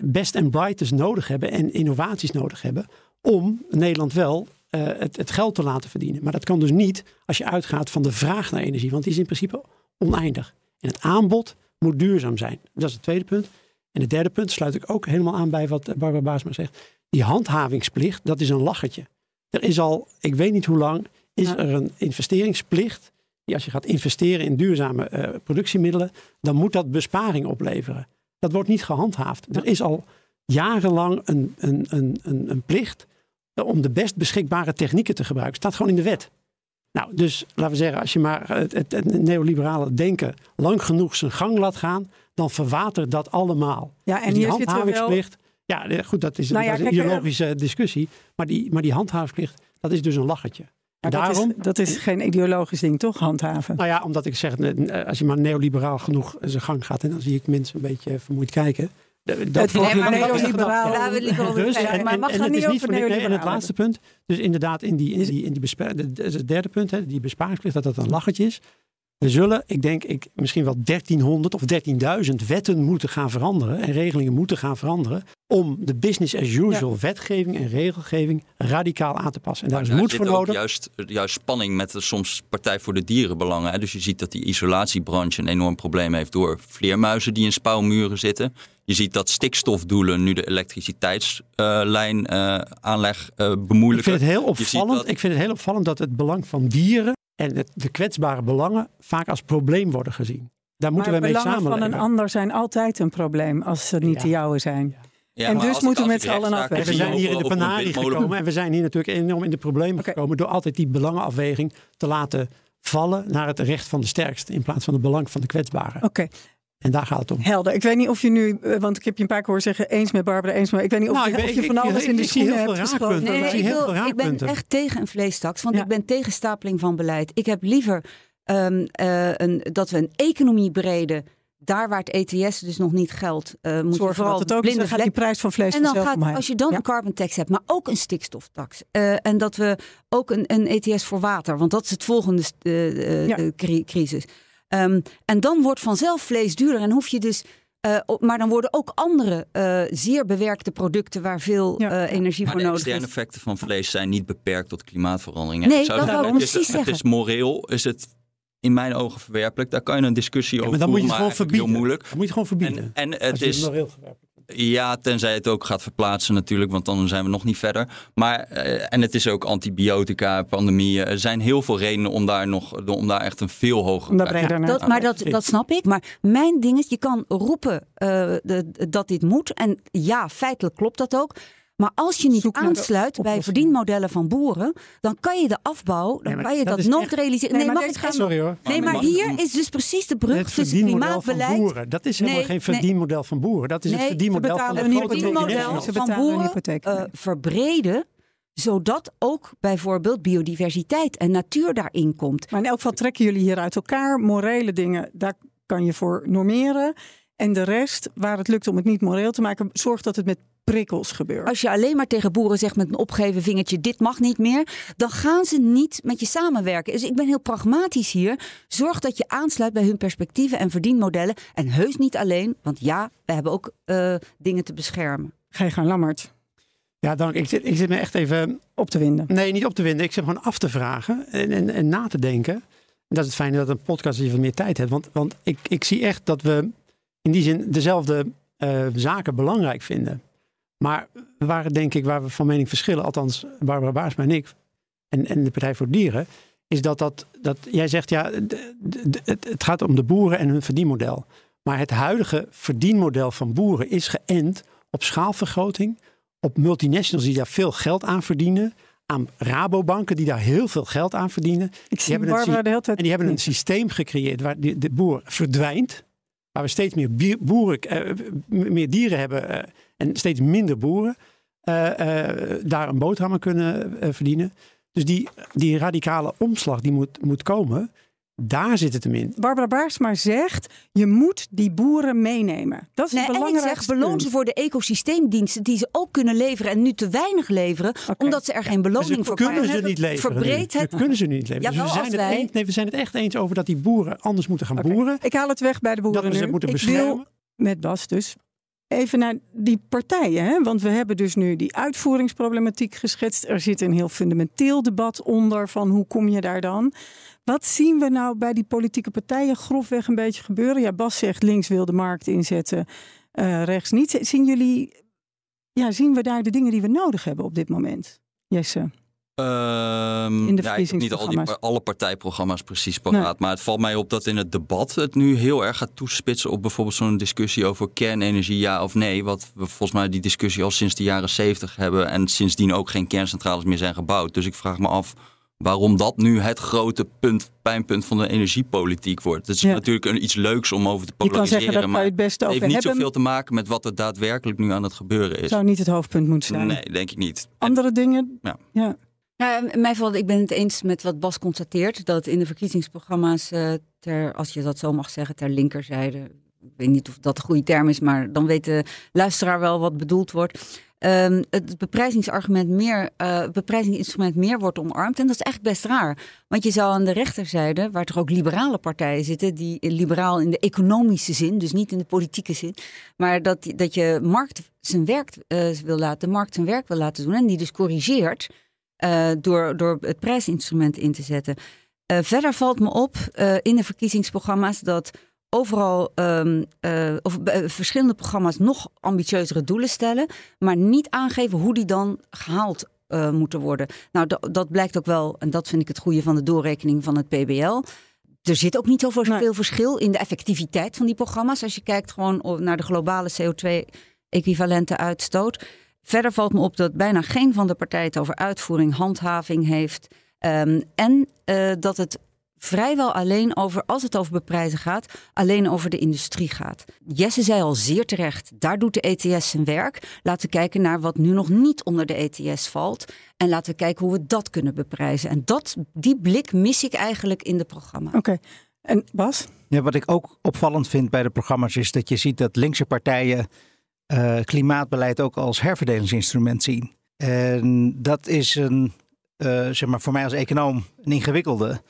best en brightest nodig hebben en innovaties nodig hebben om Nederland wel uh, het, het geld te laten verdienen. Maar dat kan dus niet als je uitgaat van de vraag naar energie, want die is in principe oneindig. En het aanbod moet duurzaam zijn. Dat is het tweede punt. En het derde punt sluit ik ook helemaal aan bij wat Barbara Baasma zegt. Die handhavingsplicht, dat is een lachertje. Er is al, ik weet niet hoe lang, is ja. er een investeringsplicht. Die als je gaat investeren in duurzame uh, productiemiddelen, dan moet dat besparing opleveren. Dat wordt niet gehandhaafd. Ja. Er is al jarenlang een, een, een, een, een plicht om de best beschikbare technieken te gebruiken. Het staat gewoon in de wet. Nou, dus laten we zeggen, als je maar het, het, het, neoliberale denken lang genoeg zijn gang laat gaan, dan verwatert dat allemaal. Ja, en dus die handhavingsplicht. Wel... Ja, goed, dat is, nou ja, dat is een kijk, ideologische discussie. Maar die, maar die handhavingsplicht, dat is dus een lachertje. Maar Daarom, dat, is, dat is geen ideologisch ding, toch? Handhaven. Nou ja, omdat ik zeg, als je maar neoliberaal genoeg zijn gang gaat, en dan zie ik mensen een beetje vermoeid kijken. Dat het wordt maar neoliberaal. Laten we liever over Dus, verder. en, Maar en, mag en niet over niks. En het laatste punt, dus inderdaad, in die, in die, in die bespa- de- de- het derde punt, hè, die besparingsplicht, dat dat een lachertje is. We zullen, ik denk, ik, misschien wel 1300 of 13.000 wetten moeten gaan veranderen en regelingen moeten gaan veranderen om de business as usual wetgeving en regelgeving radicaal aan te passen. En daar is Daar moed voor ook nodig. Juist, juist spanning met de soms Partij voor de Dierenbelangen. Hè. Dus je ziet dat die isolatiebranche een enorm probleem heeft door vleermuizen die in spouwmuren zitten. Je ziet dat stikstofdoelen nu de elektriciteitslijn uh, aanleg uh, Ik bemoeilijken. vind, het heel opvallend, dat- ik vind het heel opvallend dat het belang van dieren en het, de kwetsbare belangen vaak als probleem worden gezien. Daar moeten maar we mee belangen van een ander zijn altijd een probleem als ze niet Ja. de jouwe zijn. Ja, en dus moeten we met z'n allen afwegen. We zijn hier in de windmolen- gekomen en we zijn hier natuurlijk enorm in de problemen gekomen door altijd die belangenafweging te laten vallen naar het recht van de sterkste in plaats van het belang van de kwetsbare. Oké. En daar gaat het om. Helder. Ik weet niet of je nu, eh, want ik heb je een paar keer horen zeggen eens met Barbara, eens met. Ik weet niet of, Nou, je, ik ben- of je ik- van ik- alles ik- in de schoenen hebt. Nee, ik ik, heel wil- veel ik ben echt tegen een vleestaks, want Ja. ik ben tegen stapeling van beleid. Ik heb liever ehm, eh, een, dat we een economie breden, daar waar het ETS dus nog niet geldt, eh moet je vooral dat het ook is, blinde dan gaat die prijs van vlees en dan gaat, omheen. als je dan Ja. een carbon tax hebt, maar ook een stikstoftax. eh, en dat we ook een, een ETS voor water, want dat is het volgende eh, eh, Ja. cri- crisis. Ehm, en dan wordt vanzelf vlees duurder en hoef je dus. eh, op- maar dan worden ook andere eh, zeer bewerkte producten waar veel Ja. eh, energie Maar voor de nodig externe is. effecten van vlees zijn niet beperkt tot klimaatverandering. Nee, Ik zou dat zeggen, het is, precies Het is zeggen. moreel, is het in mijn ogen verwerpelijk. Daar kan je een discussie Ja, over maar dan moet je het gewoon verbieden. heel moeilijk. Dan moet je het gewoon verbieden. En, en Als het is, ja, tenzij het ook gaat verplaatsen natuurlijk, want dan zijn we nog niet verder. Maar, eh, en het is ook antibiotica, pandemieën. Er zijn heel veel redenen om daar, nog, om daar echt een veel prijs- breder naar Dat, te maar kijken. dat, dat snap ik. Maar mijn ding is, je kan roepen eh, de- dat dit moet. En ja, feitelijk klopt dat ook. Maar als je niet Zoek aansluit bij verdienmodellen van boeren, dan kan je de afbouw, dan Nee, kan je dat dat, nooit echt- realiseren. Nee, Nee, maar mag ik Sorry hoor. nee, maar mag- hier is dus precies de brug Het tussen verdienmodel van klimaatbeleid. boeren. Dat is helemaal Nee, geen nee. verdienmodel van boeren. Dat is Nee, het verdienmodel van een. Ze van boeren hypotheek. eh, verbreden, zodat ook bijvoorbeeld biodiversiteit en natuur daarin komt. Maar in elk geval trekken jullie hier uit elkaar. Morele dingen, daar kan je voor normeren. En de rest, waar het lukt om het niet moreel te maken, zorg dat het met prikkels gebeurt. Als je alleen maar tegen boeren zegt met een opgeven vingertje: dit mag niet meer, dan gaan ze niet met je samenwerken. Dus ik ben heel pragmatisch hier. Zorg dat je aansluit bij hun perspectieven en verdienmodellen. En heus niet alleen, want ja, we hebben ook eh, dingen te beschermen. Ga je gaan Lammert Ja, dank. Ik zit, ik zit me echt even... op te winden. Nee, niet op te winden. Ik zit gewoon af te vragen en, en, en na te denken. En dat is het fijne dat een podcast is je wat meer tijd hebt. Want, want ik, ik zie echt dat we in die zin dezelfde eh, zaken belangrijk vinden. Maar waar denk ik, waar we van mening verschillen, althans Barbara Baarsma en ik, en, en de Partij voor de Dieren, is dat, dat, dat jij zegt, ja, de- de- de- het, gaat om de boeren en hun verdienmodel. Maar het huidige verdienmodel van boeren is geënt op schaalvergroting, op multinationals die daar veel geld aan verdienen, aan Rabobanken die daar heel veel geld aan verdienen. Ik zie hebben Barbara de hele tijd. En die hebben een systeem gecreëerd waar die, de boer verdwijnt. Waar we steeds meer boeren, eh, meer dieren hebben eh, en steeds minder boeren eh, daar een boterham aan kunnen verdienen. Dus die, die radicale omslag die moet, moet komen, daar zit het hem in. Barbara Baarsma zegt, je moet die boeren meenemen. Dat is Nee, het en ik zeg, beloon ze voor de ecosysteemdiensten die ze ook kunnen leveren en nu te weinig leveren, omdat ze er geen Dus beloning voor kunnen krijgen. ze niet leveren. Verbreed het. We kunnen ze nu niet leveren. Dus we zijn, het wij- eens, nee, we zijn het echt eens over dat die boeren anders moeten gaan boeren. Ik haal het weg bij de boeren Dat we ze nu. moeten ik beschermen. wil met Bas dus even naar die partijen. Hè? Want we hebben dus nu die uitvoeringsproblematiek geschetst. Er zit een heel fundamenteel debat onder van hoe kom je daar dan? Wat zien we nou bij die politieke partijen grofweg een beetje gebeuren? Ja, Bas zegt links wil de markt inzetten, eh, rechts niet. Zien jullie, ja, zien we daar de dingen die we nodig hebben op dit moment? Jesse. Ehm, In de ja, ik heb niet al die, alle partijprogramma's precies paraat. Maar het valt mij op dat in het debat het nu heel erg gaat toespitsen op bijvoorbeeld zo'n discussie over kernenergie, ja of nee. Wat we volgens mij die discussie al sinds de jaren zeventig hebben. En sindsdien ook geen kerncentrales meer zijn gebouwd. Dus ik vraag me af waarom dat nu het grote punt, pijnpunt van de energiepolitiek wordt. Het is Ja. natuurlijk een, iets leuks om over te Je kan polariseren. zeggen, maar het beste het over heeft niet hebben. zoveel te maken met wat er daadwerkelijk nu aan het gebeuren is. Zou niet het hoofdpunt moeten zijn. Nee, denk ik niet. En- Andere dingen? Ja. ja. Nou, ja, mij valt, ik ben het eens met wat Bas constateert. Dat in de verkiezingsprogramma's, eh, ter, als je dat zo mag zeggen, ter linkerzijde. Ik weet niet of dat de goede term is, maar dan weet de luisteraar wel wat bedoeld wordt. Ehm, het beprijzingsargument meer, eh, beprijzingsinstrument meer wordt omarmd. En dat is eigenlijk best raar. Want je zou aan de rechterzijde, waar toch ook liberale partijen zitten, die liberaal in de economische zin, dus niet in de politieke zin, maar dat, dat je markt zijn werk eh, wil laten, de markt zijn werk wil laten doen en die dus corrigeert eh, door, door het prijsinstrument in te zetten. Verder valt me op in de verkiezingsprogramma's dat overal ehm, eh, of, eh, verschillende programma's nog ambitieuzere doelen stellen, maar niet aangeven hoe die dan gehaald eh, moeten worden. Nou, dat, blijkt ook wel, en dat vind ik het goede van de doorrekening van het PBL. Er zit ook niet zoveel veel verschil in de effectiviteit van die programma's. Als je kijkt gewoon naar de globale CO2-equivalente uitstoot. Verder valt me op dat bijna geen van de partijen het over uitvoering, handhaving heeft. Ehm, en dat het vrijwel alleen over, als het over beprijzen gaat, alleen over de industrie gaat. Jesse zei al zeer terecht, daar doet de ETS zijn werk. Laten we kijken naar wat nu nog niet onder de ETS valt. En laten we kijken hoe we dat kunnen beprijzen. En dat, die blik mis ik eigenlijk in de programma. Oké. En Bas? Ja, wat ik ook opvallend vind bij de programma's is dat je ziet dat linkse partijen uh, klimaatbeleid ook als herverdelingsinstrument zien. En dat is een, uh, zeg maar voor mij als econoom een ingewikkelde.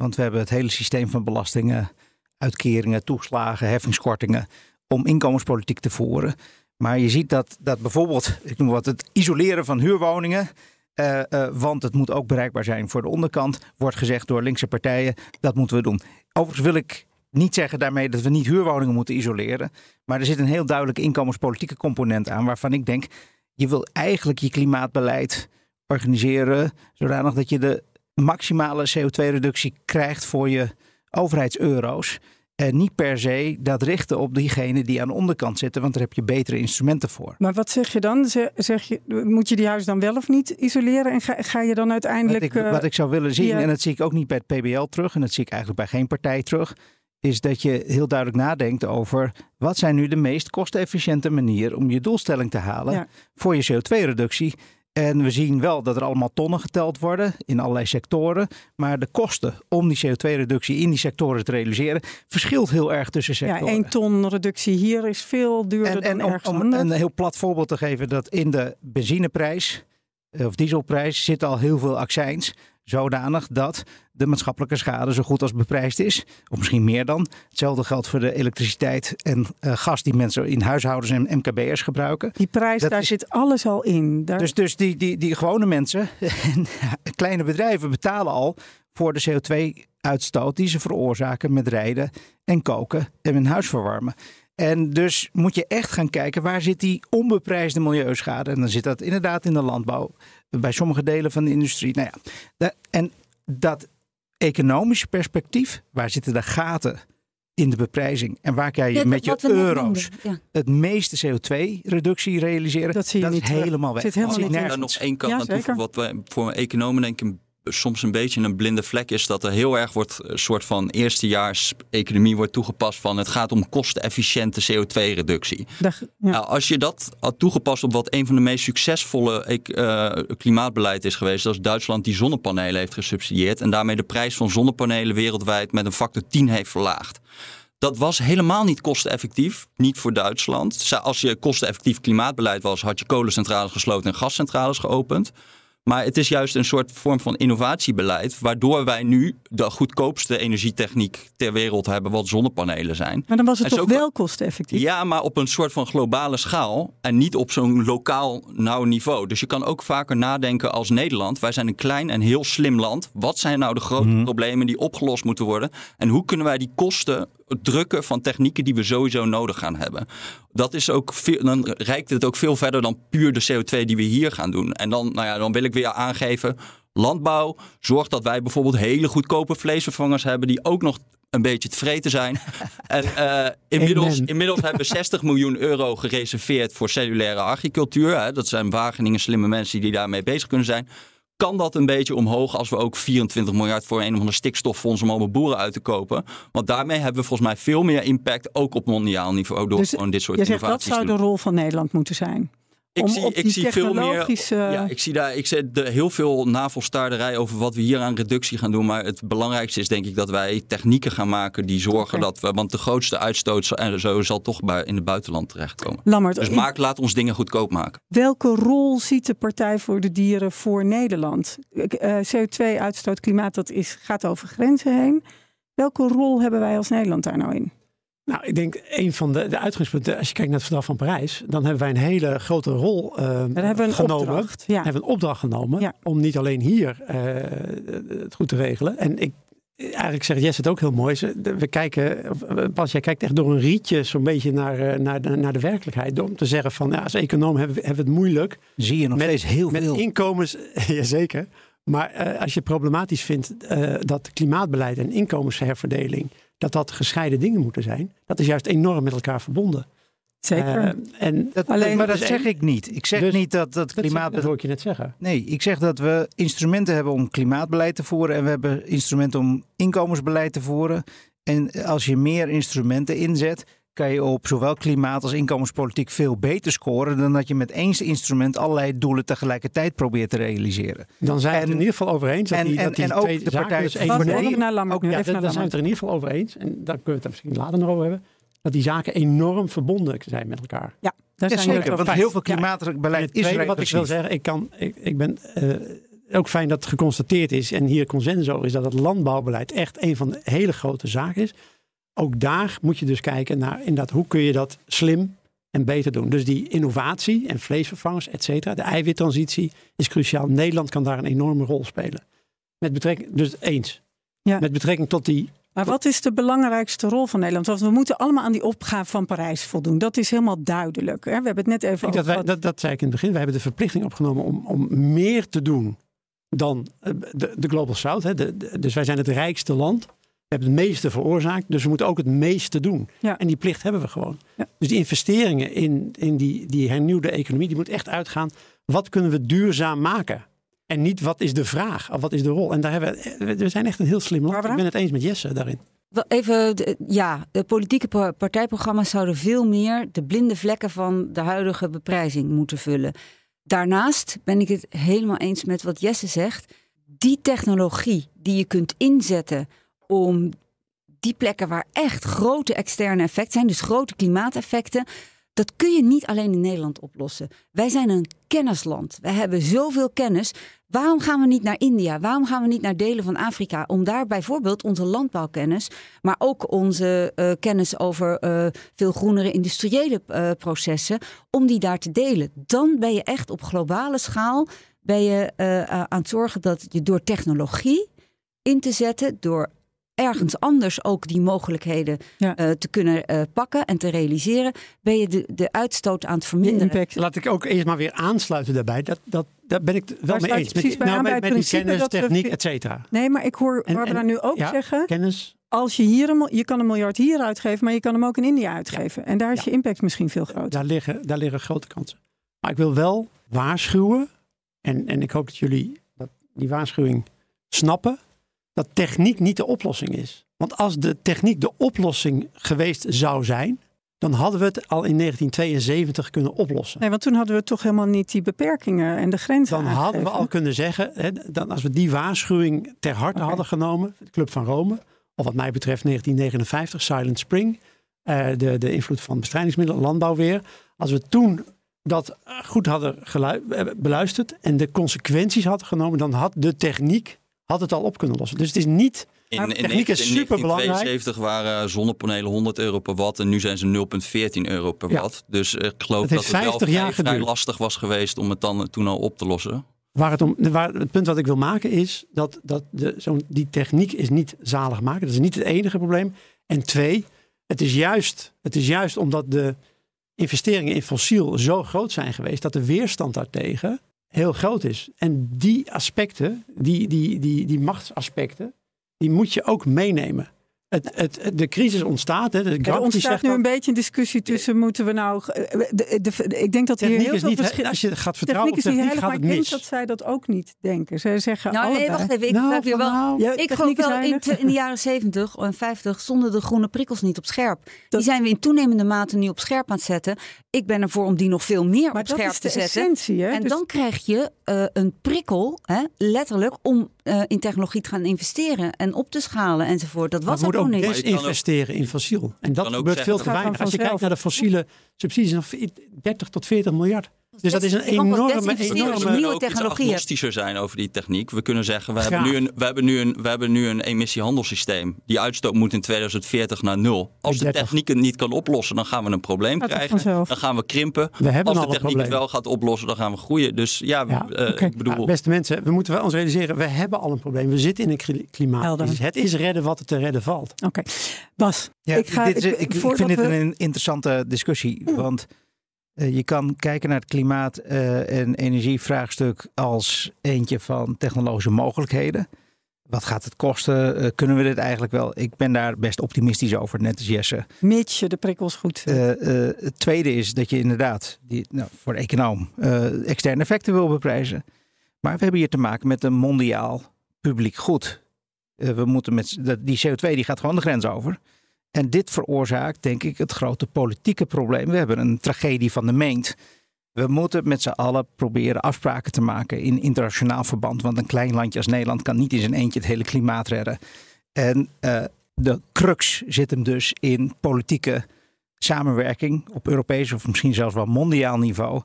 Want we hebben het hele systeem van belastingen, uitkeringen, toeslagen, heffingskortingen om inkomenspolitiek te voeren. Maar je ziet dat, dat bijvoorbeeld, ik noem wat, het isoleren van huurwoningen. Uh, uh, want het moet ook bereikbaar zijn voor de onderkant, wordt gezegd door linkse partijen. Dat moeten we doen. Overigens wil ik niet zeggen daarmee dat we niet huurwoningen moeten isoleren. Maar er zit een heel duidelijke inkomenspolitieke component aan. Waarvan ik denk, je wil eigenlijk je klimaatbeleid organiseren. Zodanig dat je de maximale CO2-reductie krijgt voor je overheidseuro's. En niet per se dat richten op diegenen die aan de onderkant zitten, want daar heb je betere instrumenten voor. Maar wat zeg je dan? Zeg je, moet je die huis dan wel of niet isoleren? En ga, ga je dan uiteindelijk. Wat ik, wat ik zou willen zien, en dat zie ik ook niet bij het PBL terug, en dat zie ik eigenlijk bij geen partij terug, is dat je heel duidelijk nadenkt over wat zijn nu de meest kostefficiënte manieren om je doelstelling te halen voor je CO2-reductie. En we zien wel dat er allemaal tonnen geteld worden in allerlei sectoren. Maar de kosten om die CO2-reductie in die sectoren te realiseren verschilt heel erg tussen sectoren. Ja, één ton reductie hier is veel duurder en, dan en ergens om, om een heel plat voorbeeld te geven, dat in de benzineprijs eh, of dieselprijs zit al heel veel accijns. Zodanig dat de maatschappelijke schade zo goed als beprijsd is. Of misschien meer dan. Hetzelfde geldt voor de elektriciteit en uh, gas die mensen in huishoudens en MKB'ers gebruiken. Die prijs, Dat daar is- zit alles al in. Daar... Dus, dus die, die, die gewone mensen en kleine bedrijven betalen al voor de CO2-uitstoot die ze veroorzaken met rijden en koken en hun huis verwarmen. En dus moet je echt gaan kijken waar zit die onbeprijsde milieuschade. En dan zit dat inderdaad in de landbouw, bij sommige delen van de industrie. Nou ja, en dat economische perspectief, waar zitten de gaten in de beprijzing? En waar kan je Ja, met je we euro's noemden, ja. het meeste CO2-reductie realiseren? Dat zie je is niet terug. helemaal weg. Zit helemaal niet ik terug. Daar nergens. nog één kant Ja. Wat wij voor economen denk ik soms een beetje een blinde vlek is. Dat er heel erg wordt een soort van eerstejaars economie wordt toegepast van het gaat om kostenefficiënte CO2-reductie. Daar- ja. Nou, als je dat had toegepast op wat een van de meest succesvolle eh, klimaatbeleid is geweest, dat is Duitsland die zonnepanelen heeft gesubsidieerd en daarmee de prijs van zonnepanelen wereldwijd met een factor 10 heeft verlaagd. Dat was helemaal niet kosteneffectief, niet voor Duitsland. Als je kosteneffectief klimaatbeleid was, had je kolencentrales gesloten en gascentrales geopend. Maar het is juist een soort vorm van innovatiebeleid, waardoor wij nu de goedkoopste energietechniek ter wereld hebben, wat zonnepanelen zijn. Maar dan was het En toch zo- wel kosteneffectief? Ja, maar op een soort van globale schaal en niet op zo'n lokaal nauw niveau. Dus je kan ook vaker nadenken als Nederland. Wij zijn een klein en heel slim land. Wat zijn nou de grote problemen die opgelost moeten worden? En hoe kunnen wij die kosten drukken van technieken die we sowieso nodig gaan hebben? Dat is ook veel, dan reikt het ook veel verder dan puur de CO2 die we hier gaan doen. En dan, nou ja, dan wil ik weer aangeven. Landbouw zorgt dat wij bijvoorbeeld hele goedkope vleesvervangers hebben die ook nog een beetje te vreten zijn. en eh, inmiddels, Amen. inmiddels hebben we 60 miljoen euro gereserveerd voor cellulaire agricultuur. Hè. Dat zijn Wageningen slimme mensen die daarmee bezig kunnen zijn. Kan dat een beetje omhoog als we ook 24 miljard voor een of ander stikstoffonds om alle boeren uit te kopen? Want daarmee hebben we volgens mij veel meer impact, ook op mondiaal niveau, door Dus gewoon dit soort Je zegt dat innovaties zou de rol van Nederland moeten zijn. Ik om zie, ik zie veel meer. Ja, ik zie daar ik zie de, heel veel navelstaarderij over wat we hier aan reductie gaan doen. Maar het belangrijkste is denk ik dat wij technieken gaan maken die zorgen dat we. Want de grootste uitstoot zal- en zo zal toch bij, in het buitenland terechtkomen. Lammert, Dus maak, laat ons dingen goedkoop maken. welke rol ziet de Partij voor de Dieren voor Nederland? Eh, CO2-uitstoot, klimaat, dat is, gaat over grenzen heen. Welke rol hebben wij als Nederland daar nou in? Nou, ik denk een van de, de uitgangspunten, als je kijkt naar het verdrag van Parijs, dan hebben wij een hele grote rol Daar hebben we een genomen. opdracht. Ja. hebben we een opdracht genomen Ja. om niet alleen hier eh, het goed te regelen. En ik, eigenlijk zegt Jess het ook heel mooi. We kijken, of, eh, jij kijkt echt door een rietje zo'n beetje naar, naar, de, naar de werkelijkheid. Door om te zeggen van, ja, als econoom hebben we, hebben we het moeilijk. Zie je nog Met- steeds heel Met veel. inkomens, jazeker. Maar eh, als je problematisch vindt eh, dat klimaatbeleid en inkomensherverdeling, dat dat gescheiden dingen moeten zijn, dat is juist enorm met elkaar verbonden. Zeker. Eh, en Dat, Alleen- maar dat dus zeg ik niet. Ik zeg Dus- niet dat dat dat, klimaat... dat hoor ik je net zeggen. Nee, ik zeg dat we instrumenten hebben om klimaatbeleid te voeren en we hebben instrumenten om inkomensbeleid te voeren. En als je meer instrumenten inzet, kan je op zowel klimaat als inkomenspolitiek veel beter scoren dan dat je met één instrument allerlei doelen tegelijkertijd probeert te realiseren. Dan zijn we het er in ieder geval over eens. Dat en- die, en- dat die en ook twee de partij dus van één voor VVD één- even naar Lammert ook, nu. ja, even daar naar zijn we het er in ieder geval over eens. En daar kunnen we het misschien later nog over hebben. Dat die zaken enorm verbonden zijn met elkaar. Ja, daar Ja, zijn zeker, want eens. heel veel klimaatbeleid is wat ik wil zeggen, ik, kan, ik, ik ben eh, ook fijn dat het geconstateerd is en hier consensus over is dat het landbouwbeleid echt een van de hele grote zaken is. Ook daar moet je dus kijken naar inderdaad hoe kun je dat slim en beter doen. Dus die innovatie en vleesvervangers, et cetera, de eiwittransitie is cruciaal. Nederland kan daar een enorme rol spelen. Met betrekking, dus eens. Ja. Met betrekking tot die Maar wat is de belangrijkste rol van Nederland? Want we moeten allemaal aan die opgave van Parijs voldoen. Dat is helemaal duidelijk. Hè? We hebben het net even Ik over dat, wij, dat, dat zei ik in het begin. We hebben de verplichting opgenomen om, om meer te doen dan eh, de, de Global South. Hè. De, de- dus wij zijn het rijkste land. We hebben het meeste veroorzaakt. Dus we moeten ook het meeste doen. Ja. En die plicht hebben we gewoon. Ja. Dus die investeringen in, in die, die hernieuwde economie, die moet echt uitgaan. Wat kunnen we duurzaam maken? En niet wat is de vraag of wat is de rol. En daar hebben we, we zijn echt een heel slim land. Barbara? Ik ben het eens met Jesse daarin. Wel Even, ja, de politieke pa- partijprogramma's zouden veel meer de blinde vlekken van de huidige beprijzing moeten vullen. Daarnaast ben ik het helemaal eens met wat Jesse zegt. Die technologie die je kunt inzetten om die plekken waar echt grote externe effecten zijn, dus grote klimaateffecten, dat kun je niet alleen in Nederland oplossen. Wij zijn een kennisland. We hebben zoveel kennis. Waarom gaan we niet naar India? Waarom gaan we niet naar delen van Afrika? Om daar bijvoorbeeld onze landbouwkennis, maar ook onze eh, kennis over eh, veel groenere industriële eh, processen, om die daar te delen. Dan ben je echt op globale schaal ben je, aan het zorgen dat je door technologie in te zetten, door ergens anders ook die mogelijkheden Ja. eh, te kunnen eh, pakken en te realiseren, ben je de, de uitstoot aan het verminderen. impact. Laat ik ook eerst maar weer aansluiten daarbij. Dat, dat, daar ben ik het wel mee eens. Met, precies die- bij nou, met, die kennis, we techniek, vi- et cetera. Nee, maar ik hoor En- Barbara en- nu ook ja, zeggen... Kennis. als je hier een, je kan een miljard hier uitgeven, maar je kan hem ook in India uitgeven. En daar is Ja. je impact misschien veel groter. Daar liggen, daar liggen grote kansen. Maar ik wil wel waarschuwen. En, en ik hoop dat jullie dat, die waarschuwing snappen. Dat techniek niet de oplossing is. Want als de techniek de oplossing geweest zou zijn. Dan hadden we het al in 1972 kunnen oplossen. Nee, want toen hadden we toch helemaal niet die beperkingen en de grenzen Dan hadden we al kunnen zeggen, hè, dan als we die waarschuwing ter harte hadden genomen, de Club van Rome, of wat mij betreft 1959, Silent Spring, eh, de, de invloed van bestrijdingsmiddelen, landbouw weer. Als we toen dat goed hadden eh, beluisterd en de consequenties hadden genomen, dan had de techniek had het al op kunnen lossen. Dus het is niet In, in, techniek is in superbelangrijk. 1972 waren zonnepanelen 100 euro per watt en nu zijn ze 0,14 euro per Ja. watt. Dus ik geloof Het dat het wel 50 vrij, jaar vrij lastig was geweest om het dan toen al op te lossen. Waar het, om, waar, het punt wat ik wil maken is dat, dat de, zo'n die techniek is niet zalig maken. Dat is niet het enige probleem. En twee, het is juist, het is juist omdat de investeringen in fossiel zo groot zijn geweest, dat de weerstand daartegen heel groot is. En die aspecten, die, die, die, die machtsaspecten, die moet je ook meenemen. Het, het, de crisis ontstaat. Hè, de Er ontstaat nu dat, een beetje een discussie tussen moeten we nou. eh, De, de, de- ik denk dat hier heel is veel niet, verschil. als je gaat vertrouwen Techniek op is niet techniek heilig, gaat maar het ik denk mis. dat zij dat ook niet denken. Zij zeggen Nou, nee, wacht even. Ik Nou, wel. nou, Ja, Ik geloof is wel, in, de jaren 70 en 50 stonden de groene prikkels niet op scherp. Dat- Die zijn we in toenemende mate nu op scherp aan het zetten. Ik ben ervoor om die nog veel meer Maar op dat scherp is te de zetten. essentie. Hè? En Dus- dan krijg je eh, een prikkel, hè, letterlijk, om eh, in technologie te gaan investeren en op te schalen enzovoort. Dat was er ook niet. Ook- desinvesteren in fossiel. En dat gebeurt veel te weinig. Als je kijkt naar de fossiele subsidies, nog 30 tot 40 miljard. Dus dat is een enorme, We enorme... nieuwe ook iets technologie agnostischer zijn over die techniek. We kunnen zeggen, we hebben, nu een, we, hebben nu een, we hebben nu een emissiehandelssysteem. Die uitstoot moet in 2040 naar nul. Als de 30. techniek het niet kan oplossen, dan gaan we een probleem krijgen. Dan gaan we krimpen. We hebben Als al de techniek het wel gaat oplossen, dan gaan we groeien. Dus ja, Ja, eh, ik bedoel... Ja, beste mensen, we moeten wel ons realiseren, we hebben al een probleem. We zitten in een kli- klimaatcrisis. Helder. Het is redden wat er te redden valt. Oké, Bas. Ja, ik, ga, dit is, ik, ik, ik voordat vind dit we- een interessante discussie. Want eh, je kan kijken naar het klimaat- eh, en energievraagstuk als eentje van technologische mogelijkheden. wat gaat het kosten? Uh, kunnen we dit eigenlijk wel? Ik ben daar best optimistisch over, net als Jesse. Mits je de prikkels goed. Uh, het tweede is dat je inderdaad die, nou, voor de econoom externe effecten wil beprijzen. Maar we hebben hier te maken met een mondiaal publiek goed. we moeten met die CO2 die gaat gewoon de grens over. En dit veroorzaakt, denk ik, het grote politieke probleem. We hebben een tragedie van de meent. We moeten met z'n allen proberen afspraken te maken in internationaal verband. Want een klein landje als Nederland kan niet in zijn eentje het hele klimaat redden. En uh, de crux zit hem dus in politieke samenwerking op Europees of misschien zelfs wel mondiaal niveau.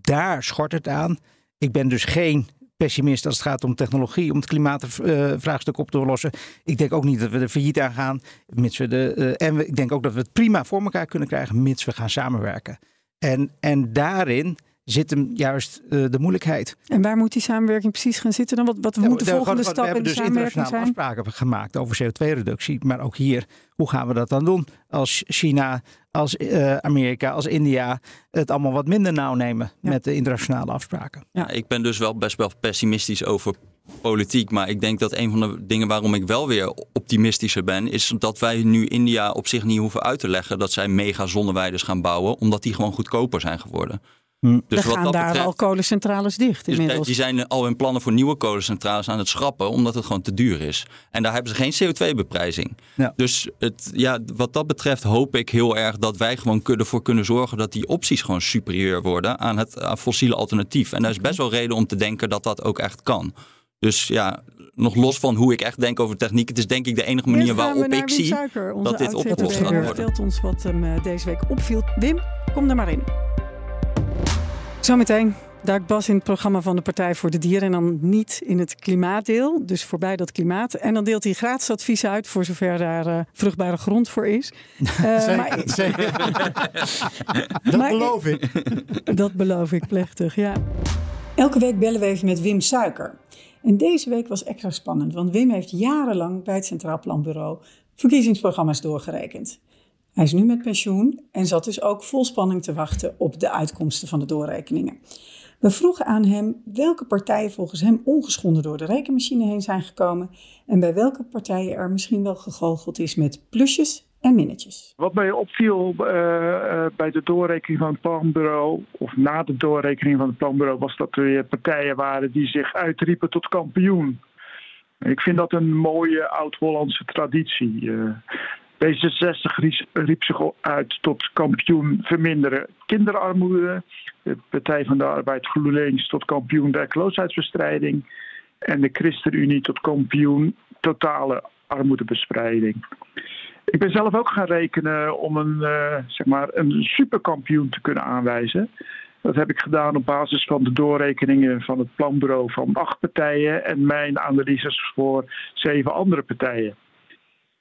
Daar schort het aan. Ik ben dus geen pessimist als het gaat om technologie, om het klimaatvraagstuk op te lossen. Ik denk ook niet dat we er failliet aan gaan. Mits we de, uh, en ik denk ook dat we het prima voor elkaar kunnen krijgen, mits we gaan samenwerken. En, en daarin zit hem juist uh, de moeilijkheid. En waar moet die samenwerking precies gaan zitten dan? Wat, wat moet de, de volgende stap in de dus samenwerking zijn? We hebben dus afspraken gemaakt over CO2-reductie. Maar ook hier, hoe gaan we dat dan doen? Als China, als uh, Amerika, als India het allemaal wat minder nauw nemen ja. met de internationale afspraken. Ja, ik ben dus wel best wel pessimistisch over politiek. Maar ik denk dat een van de dingen waarom ik wel weer optimistischer ben, is dat wij nu India op zich niet hoeven uit te leggen dat zij mega zonneweiders gaan bouwen, omdat die gewoon goedkoper zijn geworden. Hm. Dus er gaan wat daar betreft, al kolencentrales dicht dus die zijn al hun plannen voor nieuwe kolencentrales aan het schrappen, omdat het gewoon te duur is. En daar hebben ze geen CO2-beprijzing. Ja. Dus het, ja, wat dat betreft hoop ik heel erg dat wij gewoon ervoor kunnen zorgen dat die opties gewoon superieur worden aan het fossiele alternatief. En daar is best wel reden om te denken dat dat ook echt kan. Dus ja, nog los van hoe ik echt denk over techniek. Het is denk ik de enige manier waarop ik zie Suiker, dat dit opgelost gaat worden. vertelt ons wat hem eh, deze week opviel. Wim, kom er maar in. Zometeen duikt Bas in het programma van de Partij voor de Dieren. En dan niet in het klimaatdeel, dus voorbij dat klimaat. En dan deelt hij gratis advies uit voor zover daar uh, vruchtbare grond voor is. Uh, zeker, maar, zeker. dat beloof ik. Dat beloof ik plechtig, ja. Elke week bellen we even met Wim Suiker. En deze week was extra spannend, want Wim heeft jarenlang bij het Centraal Planbureau verkiezingsprogramma's doorgerekend. Hij is nu met pensioen en zat dus ook vol spanning te wachten op de uitkomsten van de doorrekeningen. We vroegen aan hem welke partijen volgens hem ongeschonden door de rekenmachine heen zijn gekomen en bij welke partijen er misschien wel gegoocheld is met plusjes en minnetjes. Wat mij opviel uh, uh, bij de doorrekening van het planbureau, of na de doorrekening van het planbureau, was dat er weer partijen waren die zich uitriepen tot kampioen. Ik vind dat een mooie oud-Hollandse traditie. Uh, D66 riep zich uit tot kampioen verminderen kinderarmoede. De Partij van de Arbeid GroenLinks tot kampioen werkloosheidsbestrijding. En de ChristenUnie tot kampioen totale armoedebestrijding. Ik ben zelf ook gaan rekenen om een, uh, zeg maar een superkampioen te kunnen aanwijzen. Dat heb ik gedaan op basis van de doorrekeningen van het planbureau van acht partijen en mijn analyses voor zeven andere partijen.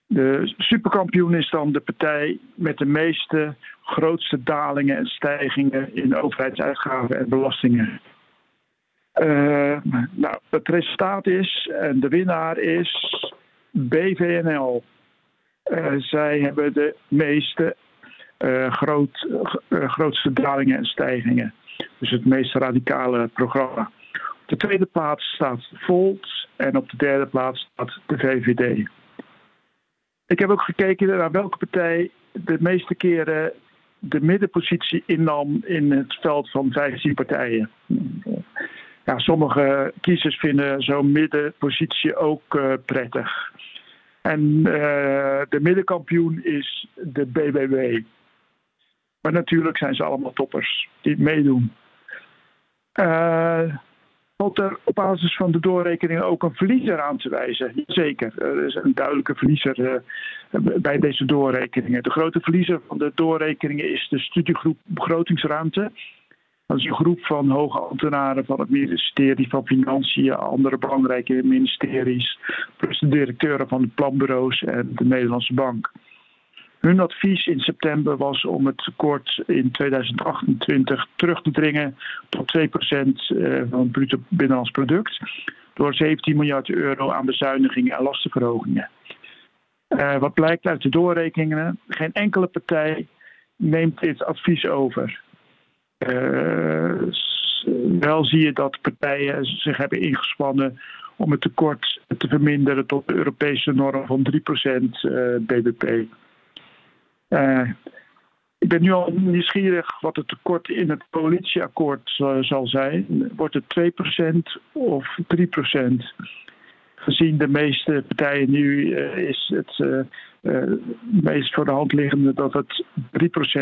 De superkampioen is dan de partij met de meeste grootste dalingen en stijgingen in overheidsuitgaven en belastingen. Uh, nou, het resultaat is, en de winnaar is BVNL. Uh, zij hebben de meeste uh, groot, grootste dalingen en stijgingen. Dus het meest radicale programma. Op de tweede plaats staat Volt en op de derde plaats staat de VVD. Ik heb ook gekeken naar welke partij de meeste keren de middenpositie innam in het veld van 15 partijen. Ja, sommige kiezers vinden zo'n middenpositie ook uh, prettig. En uh, de middenkampioen is de BBW. Maar natuurlijk zijn ze allemaal toppers die meedoen. Uh, Valt er op basis van de doorrekening ook een verliezer aan te wijzen? Zeker, er is een duidelijke verliezer uh, bij deze doorrekeningen. De grote verliezer van de doorrekeningen is de studiegroep Begrotingsruimte. Dat is een groep van hoge ambtenaren van het ministerie van Financiën, andere belangrijke ministeries, plus de directeuren van de planbureaus en de Nederlandse Bank. Hun advies in september was om het tekort in 2028 terug te dringen tot 2% eh, van het bruto binnenlands product. Door 17 miljard euro aan bezuinigingen en lastenverhogingen. Uh, wat blijkt uit de doorrekeningen? Geen enkele partij neemt dit advies over. Uh, wel zie je dat partijen zich hebben ingespannen om het tekort te verminderen tot de Europese norm van 3% BBP. Ik ben nu al nieuwsgierig wat het tekort in het coalitieakkoord zal zijn. Wordt het 2% of 3%? Gezien de meeste partijen nu is het meest voor de hand liggende dat het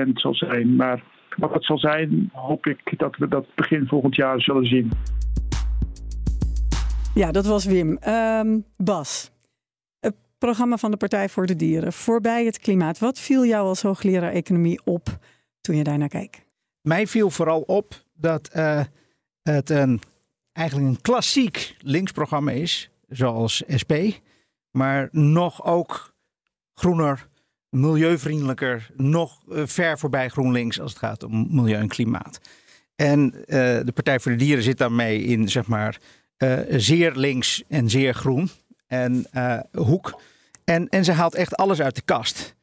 3% zal zijn. Maar wat het zal zijn, hoop ik dat we dat begin volgend jaar zullen zien. Ja, dat was Wim. Um, Bas, programma van de Partij voor de Dieren. Voorbij het klimaat. Wat viel jou als hoogleraar economie op toen je daarnaar keek? Mij viel vooral op dat uh, het een, eigenlijk een klassiek linksprogramma is, zoals SP. Maar nog ook groener, milieuvriendelijker, nog eh, ver voorbij GroenLinks als het gaat om milieu en klimaat. En uh, de Partij voor de Dieren zit daarmee in, zeg maar, zeer links en zeer groen en uh, hoek. En, en ze haalt echt alles uit de kast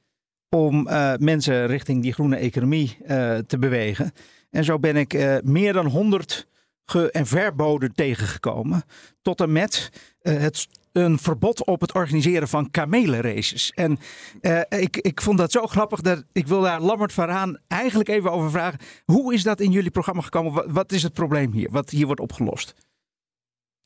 om uh, mensen richting die groene economie te bewegen. En zo ben ik meer dan 100 ge- en verboden tegengekomen. Tot en met het een verbod op het organiseren van kamelenraces. En ik, ik vond dat zo grappig dat ik wil daar Lammert van Raan eigenlijk even over vragen. Hoe is dat in jullie programma gekomen? Wat is het probleem hier? Wat hier wordt opgelost?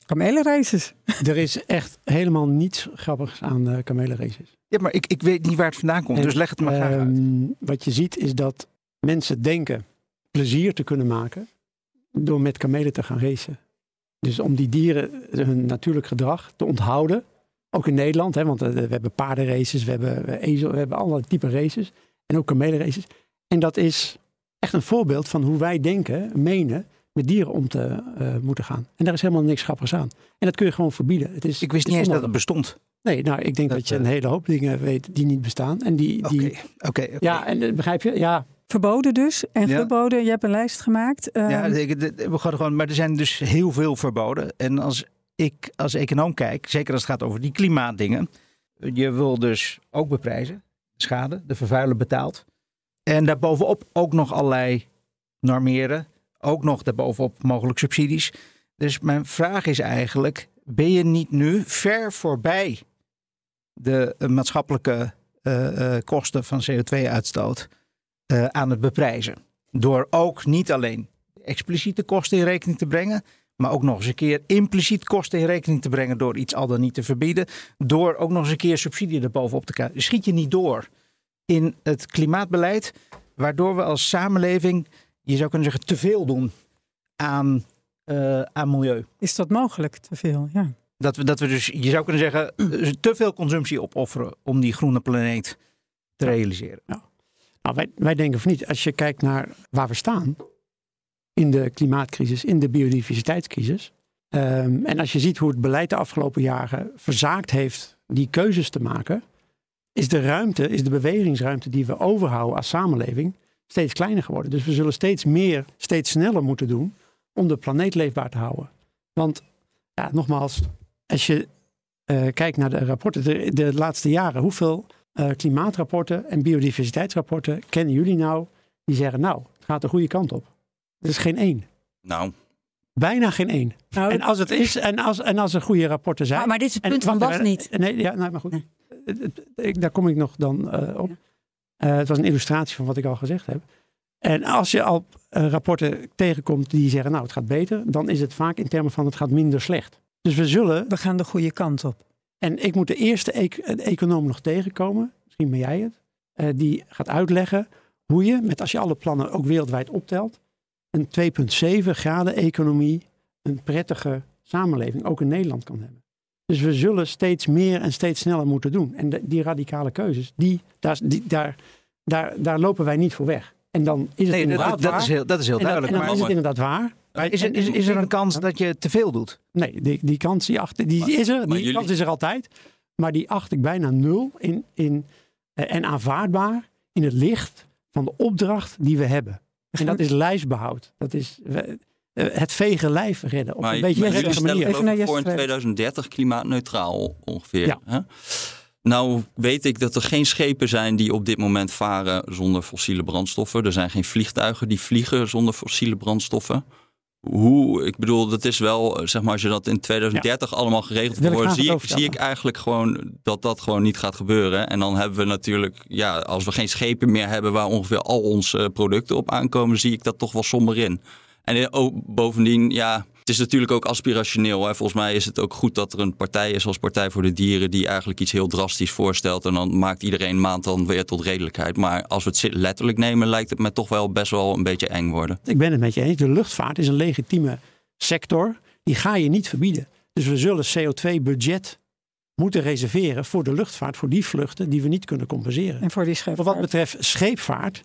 Kamelenraces. Er is echt helemaal niets grappigs aan uh, kamelenraces. Ja, maar ik, ik weet niet waar het vandaan komt, en, dus leg het maar graag uit. Uh, wat je ziet is dat mensen denken plezier te kunnen maken door met kamelen te gaan racen. Dus om die dieren hun natuurlijk gedrag te onthouden. Ook in Nederland, hè, want we hebben paardenraces, we hebben ezel, we hebben allerlei type races. En ook kamelenraces. En dat is echt een voorbeeld van hoe wij denken, menen, met dieren om te uh, moeten gaan. En daar is helemaal niks grappigs aan. En dat kun je gewoon verbieden. Het is, ik wist niet eens dat het bestond. Nee, nou, ik denk dat, dat je een hele hoop dingen weet die niet bestaan. En die. Oké, die... okay, okay, okay. Ja, en begrijp je? Ja. Verboden dus en ja. verboden. Je hebt een lijst gemaakt. Uh... Ja, we gaan gewoon, maar er zijn dus heel veel verboden. En als ik als econoom kijk, zeker als het gaat over die klimaatdingen. Je wil dus ook beprijzen, schade, de vervuiler betaalt. En daarbovenop ook nog allerlei normeren. Ook nog daarbovenop mogelijk subsidies. Dus mijn vraag is eigenlijk: ben je niet nu ver voorbij de uh, maatschappelijke uh, uh, kosten van CO2-uitstoot aan het beprijzen? Door ook niet alleen expliciete kosten in rekening te brengen, maar ook nog eens een keer impliciet kosten in rekening te brengen door iets al dan niet te verbieden. Door ook nog eens een keer subsidie erbovenop te krijgen. Schiet je niet door in het klimaatbeleid, waardoor we als samenleving je zou kunnen zeggen, te veel doen aan, uh, aan milieu. Is dat mogelijk, te veel? Ja. Dat we, dat we dus, je zou kunnen zeggen, te veel consumptie opofferen om die groene planeet te realiseren. Ja. Nou, wij, wij denken van niet. Als je kijkt naar waar we staan in de klimaatcrisis, in de biodiversiteitscrisis. Um, en als je ziet hoe het beleid de afgelopen jaren verzaakt heeft die keuzes te maken, is de ruimte, is de bewegingsruimte die we overhouden als samenleving, steeds kleiner geworden. Dus we zullen steeds meer, steeds sneller moeten doen om de planeet leefbaar te houden. Want, ja, nogmaals, als je uh, kijkt naar de rapporten, de, de laatste jaren, hoeveel uh, klimaatrapporten en biodiversiteitsrapporten kennen jullie nou die zeggen, nou, het gaat de goede kant op? Er is geen één. Nou. Bijna geen één. Nou, en als het is, en als, en als er goede rapporten zijn. Maar, maar dit is het punt en, van Bas niet. Nee, ja, nee maar goed. Nee. Daar kom ik nog dan uh, op. Ja. Uh, het was een illustratie van wat ik al gezegd heb. En als je al uh, rapporten tegenkomt die zeggen, nou het gaat beter, dan is het vaak in termen van het gaat minder slecht. Dus we zullen. We gaan de goede kant op. En ik moet de eerste e econoom nog tegenkomen, misschien ben jij het, uh, die gaat uitleggen hoe je, met als je alle plannen ook wereldwijd optelt, een 2,7 graden economie, een prettige samenleving ook in Nederland kan hebben. Dus we zullen steeds meer en steeds sneller moeten doen. En de, die radicale keuzes, die, daar, die, daar, daar, daar lopen wij niet voor weg. En dan is het nee, inderdaad dat, dat waar. Is heel, dat is heel en duidelijk. Dan, en dan is het inderdaad waar. Maar is, er, is, is er een kans dat je te veel doet? Nee, die, die kans die achter, die Maar- is er. Die jullie- kans is er altijd. Maar die acht ik bijna nul in, in, eh, en aanvaardbaar in het licht van de opdracht die we hebben. En dat is lijfsbehoud. Dat is we- het vege lijf redden op Maar, een beetje jullie manier. Even naar voor in Vrede. 2030 klimaatneutraal ongeveer. Ja. Hè? Nou weet ik dat er geen schepen zijn die op dit moment varen zonder fossiele brandstoffen. Er zijn geen vliegtuigen die vliegen zonder fossiele brandstoffen. hoe, ik bedoel, dat is wel, zeg maar, als je dat in 2030 allemaal geregeld Wil wordt, zie het ik, zie ik eigenlijk gewoon dat dat gewoon niet gaat gebeuren. En dan hebben we natuurlijk, ja, als we geen schepen meer hebben waar ongeveer al onze producten op aankomen, zie ik dat toch wel somber in. En eh, ook bovendien, ja, het is natuurlijk ook aspirationeel. Hè. Volgens mij is het ook goed dat er een partij is als Partij voor de Dieren die eigenlijk iets heel drastisch voorstelt. En dan maakt iedereen een maand dan weer tot redelijkheid. Maar als we het letterlijk nemen, lijkt het me toch wel best wel een beetje eng worden. Ik ben het met je eens. De luchtvaart is een legitieme sector. Die ga je niet verbieden. Dus we zullen CO2-budget moeten reserveren voor de luchtvaart, voor die vluchten die we niet kunnen compenseren. En voor die scheepvaart. wat betreft scheepvaart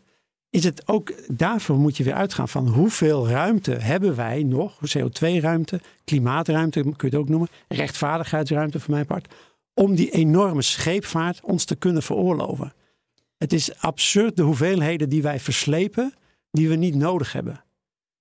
is het ook, daarvoor moet je weer uitgaan van hoeveel ruimte hebben wij nog, CO2-ruimte, klimaatruimte kun je het ook noemen, rechtvaardigheidsruimte voor mijn part, om die enorme scheepvaart ons te kunnen veroorloven. Het is absurd de hoeveelheden die wij verslepen, die we niet nodig hebben.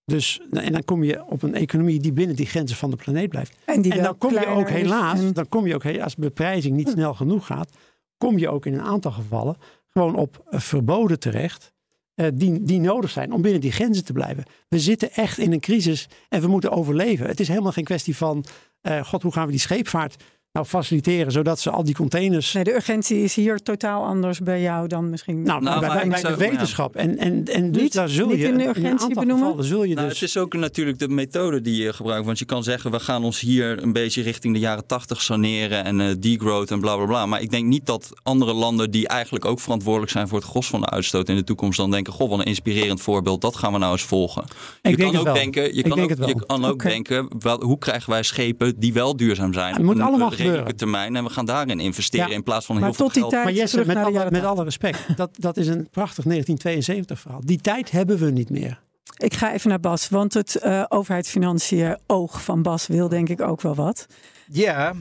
Dus, en dan kom je op een economie die binnen die grenzen van de planeet blijft. En, die En wel dan kom je ook helaas, en- dan kom je ook, als beprijzing niet snel genoeg gaat, kom je ook in een aantal gevallen gewoon op eh, verboden terecht. Eh, die, die nodig zijn om binnen die grenzen te blijven. We zitten echt in een crisis en we moeten overleven. Het is helemaal geen kwestie van, eh, god, hoe gaan we die scheepvaart nou faciliteren zodat ze al die containers. Nee, de urgentie is hier totaal anders bij jou dan misschien. Nou, Nou, bij, maar bij, ik bij zou- de wetenschap. En, en, en dus Niet- daar zul niet je in de een urgentie aantal benoemen? gevallen zul je Nou, dus. het is ook natuurlijk de methode die je gebruikt. Want je kan zeggen, we gaan ons hier een beetje richting de jaren 80 saneren en eh degrowth en bla bla bla. Maar ik denk niet dat andere landen die eigenlijk ook verantwoordelijk zijn voor het gros van de uitstoot in de toekomst dan denken, goh, wat een inspirerend voorbeeld, dat gaan we nou eens volgen. Je denk kan het ook wel. denken, je Ik kan denk ook, het wel. je kan ook denken, wel, hoe krijgen wij schepen die wel duurzaam zijn? Het moet een allemaal redelijke gebeuren. termijn en we gaan daarin investeren Ja. in plaats van maar heel veel tot die geld. tijd Maar Jesse, met, alle, met 80. alle respect, dat, dat is een prachtig 1972 verhaal. Die tijd hebben we niet meer. Ik ga even naar Bas, want het eh, overheidsfinanciën oog van Bas wil denk ik ook wel wat. Ja,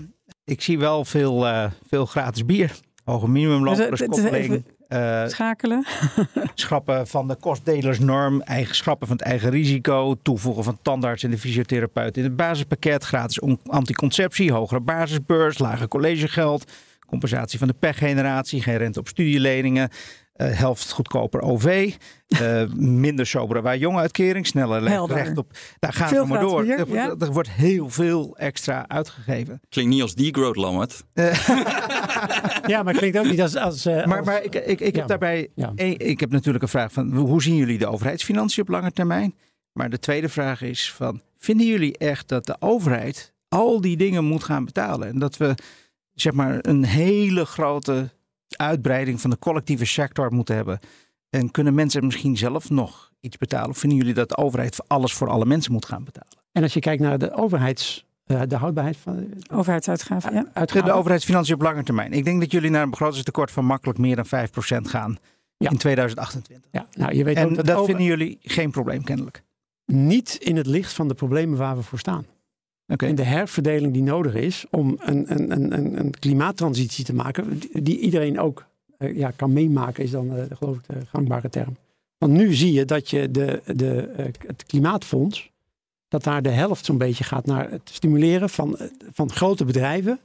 ik zie wel veel, eh, veel gratis bier. Hoge minimumloon, Dus, eh, is koppeling. Eh, Schakelen. schrappen van de kostdelersnorm, eigen schrappen van het eigen risico, toevoegen van tandarts en de fysiotherapeut in het basispakket, gratis on- anticonceptie, hogere basisbeurs, lager collegegeld, compensatie van de pechgeneratie, geen rente op studieleningen, eh, helft goedkoper OV, eh, minder sobere waar jonge uitkering, sneller Helder. recht op. Daar gaat Veel het maar door. er, ja. er wordt heel veel extra uitgegeven. Klinkt niet als degrowth, Lammert. Ja, maar klinkt ook niet als... als, eh, Maar, als- maar ik, ik, ik ja. heb daarbij. Ja. Ik heb natuurlijk een vraag van hoe zien jullie de overheidsfinanciën op lange termijn? Maar de tweede vraag is van vinden jullie echt dat de overheid al die dingen moet gaan betalen? En dat we zeg maar een hele grote uitbreiding van de collectieve sector moeten hebben. En kunnen mensen misschien zelf nog iets betalen? Of vinden jullie dat de overheid voor alles voor alle mensen moet gaan betalen? En als je kijkt naar de overheids... eh, de houdbaarheid van Overheidsuitgaven, ja. De, uitgaven. de overheidsfinanciën op lange termijn. Ik denk dat jullie naar een begrotingstekort van makkelijk meer dan 5% gaan Ja. in 2028. Ja, nou, je weet En ook dat, dat, over- vinden jullie geen probleem kennelijk. niet in het licht van de problemen waar we voor staan. Oké. En de herverdeling die nodig is om een, een, een, een, klimaattransitie te maken, die- iedereen ook eh, ja, kan meemaken, is dan eh, geloof ik de gangbare term. Want nu zie je dat je de, de, eh, het klimaatfonds, dat daar de helft zo'n beetje gaat naar het stimuleren van, van grote bedrijven,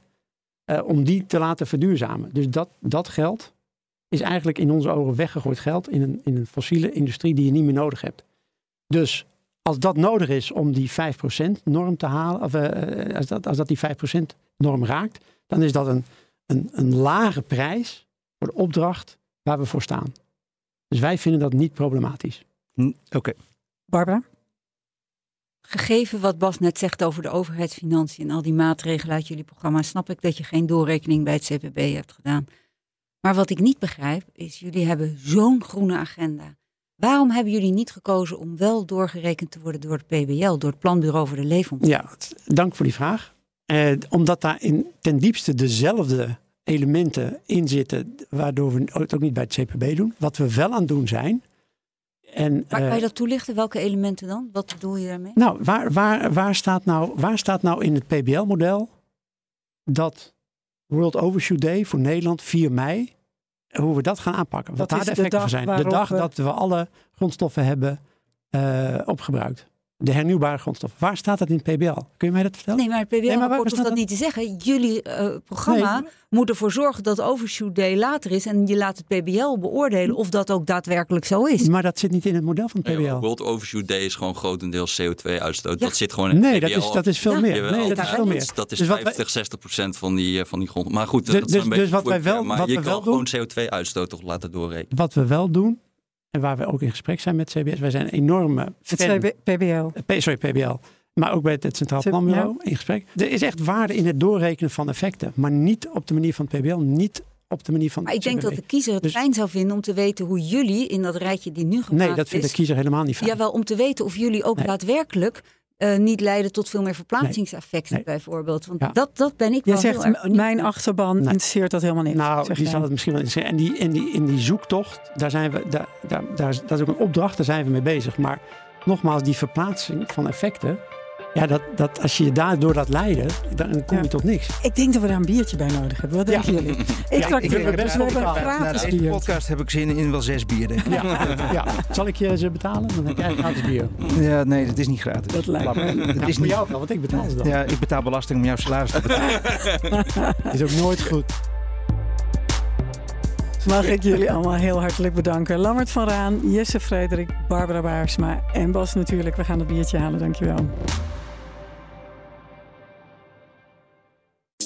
om die te laten verduurzamen. Dus dat, dat geld is eigenlijk in onze ogen weggegooid geld in een, in een fossiele industrie die je niet meer nodig hebt. Dus als dat nodig is om die 5% norm te halen, of eh, als, dat, als dat die 5% norm raakt, dan is dat een, een, een lage prijs voor de opdracht waar we voor staan. Dus wij vinden dat niet problematisch. Oké. Barbara? Gegeven wat Bas net zegt over de overheidsfinanciën en al die maatregelen uit jullie programma, snap ik dat je geen doorrekening bij het CPB hebt gedaan. Maar wat ik niet begrijp, is jullie hebben zo'n groene agenda. Waarom hebben jullie niet gekozen om wel doorgerekend te worden door het PBL, door het Planbureau voor de Leefomgeving? Ja, dank voor die vraag. Eh, omdat daar in, ten diepste dezelfde elementen in zitten, waardoor we het ook niet bij het CPB doen. Wat we wel aan het doen zijn. En, Maar eh, kan je dat toelichten? Welke elementen dan? Wat bedoel je daarmee? Nou, waar, waar, waar, staat nou, waar staat nou in het PBL-model dat World Overshoot Day voor Nederland 4 mei, hoe we dat gaan aanpakken? Wat Dat daar de effecten van zijn. De dag dat we alle grondstoffen hebben eh, opgebruikt. De hernieuwbare grondstoffen. Waar staat dat in het PBL? Kun je mij dat vertellen? Nee, maar het Nee, PBL-rapport waar hoeft dat niet te zeggen. Jullie eh, programma Nee. moet ervoor zorgen dat overshoot day later is. En je laat het PBL beoordelen of dat ook daadwerkelijk zo is. Maar dat zit niet in het model van het Nee, PBL. joh, World Overshoot Day is gewoon grotendeels CO2-uitstoot. Ja. Dat zit gewoon in Nee, het dat PBL. is, dat is veel Ja. meer. Jawel, Nee, dat is veel dat meer. is, dat is Dus wat wij- 50, 60 procent van die, eh, van die grond. Maar goed, Dus- dat zijn een dus- beetje dus wat wij wel- Maar wat je we kan wel gewoon CO2-uitstoot toch laten doorrekenen. Wat we wel doen, en waar we ook in gesprek zijn met CBS, wij zijn een enorme Het fan- PBL. P- sorry, PBL. Maar ook bij het, Centraal Planbureau in gesprek. Er is echt waarde in het doorrekenen van effecten. Maar niet op de manier van het PBL, niet op de manier van Maar ik denk dat de kiezer het Dus- fijn zou vinden om te weten hoe jullie in dat rijtje die nu gemaakt Nee, dat vindt is, de kiezer helemaal niet fijn. Jawel, om te weten of jullie ook Nee. daadwerkelijk eh, niet leiden tot veel meer verplaatsingseffecten Nee. bijvoorbeeld. Want Ja. dat, dat ben ik Jij wel zegt, heel erg benieuwd mijn achterban Nee. interesseert dat helemaal niet. Nou, die zal het misschien wel interesseren. En die, in, die, in die zoektocht, daar zijn we, daar, daar, daar, is- dat is ook een opdracht, daar zijn we mee bezig. Maar nogmaals, die verplaatsing van effecten, ja, dat, dat, als je je daardoor laat leiden, dan kom je Ja. tot niks. Ik denk dat we daar een biertje bij nodig hebben. Wat Ja. denken jullie? Ik Ja, ik vind dus best we hebben wel een gratis deze bier. podcast heb ik zin in wel zes bier, denk ik. Ja, ja. Zal ik je ze betalen? Dan heb jij een gratis bier. Ja, nee, dat is niet gratis. Dat lijkt me. Het Ja, is voor niet. jou wel, want ik betaal ze dan. Ja, ik betaal belasting om jouw salaris te betalen. Is ook nooit goed. Mag ik jullie allemaal heel hartelijk bedanken. Lammert van Raan, Jesse Frederik, Barbara Baarsma en Bas natuurlijk. We gaan het biertje halen, dankjewel.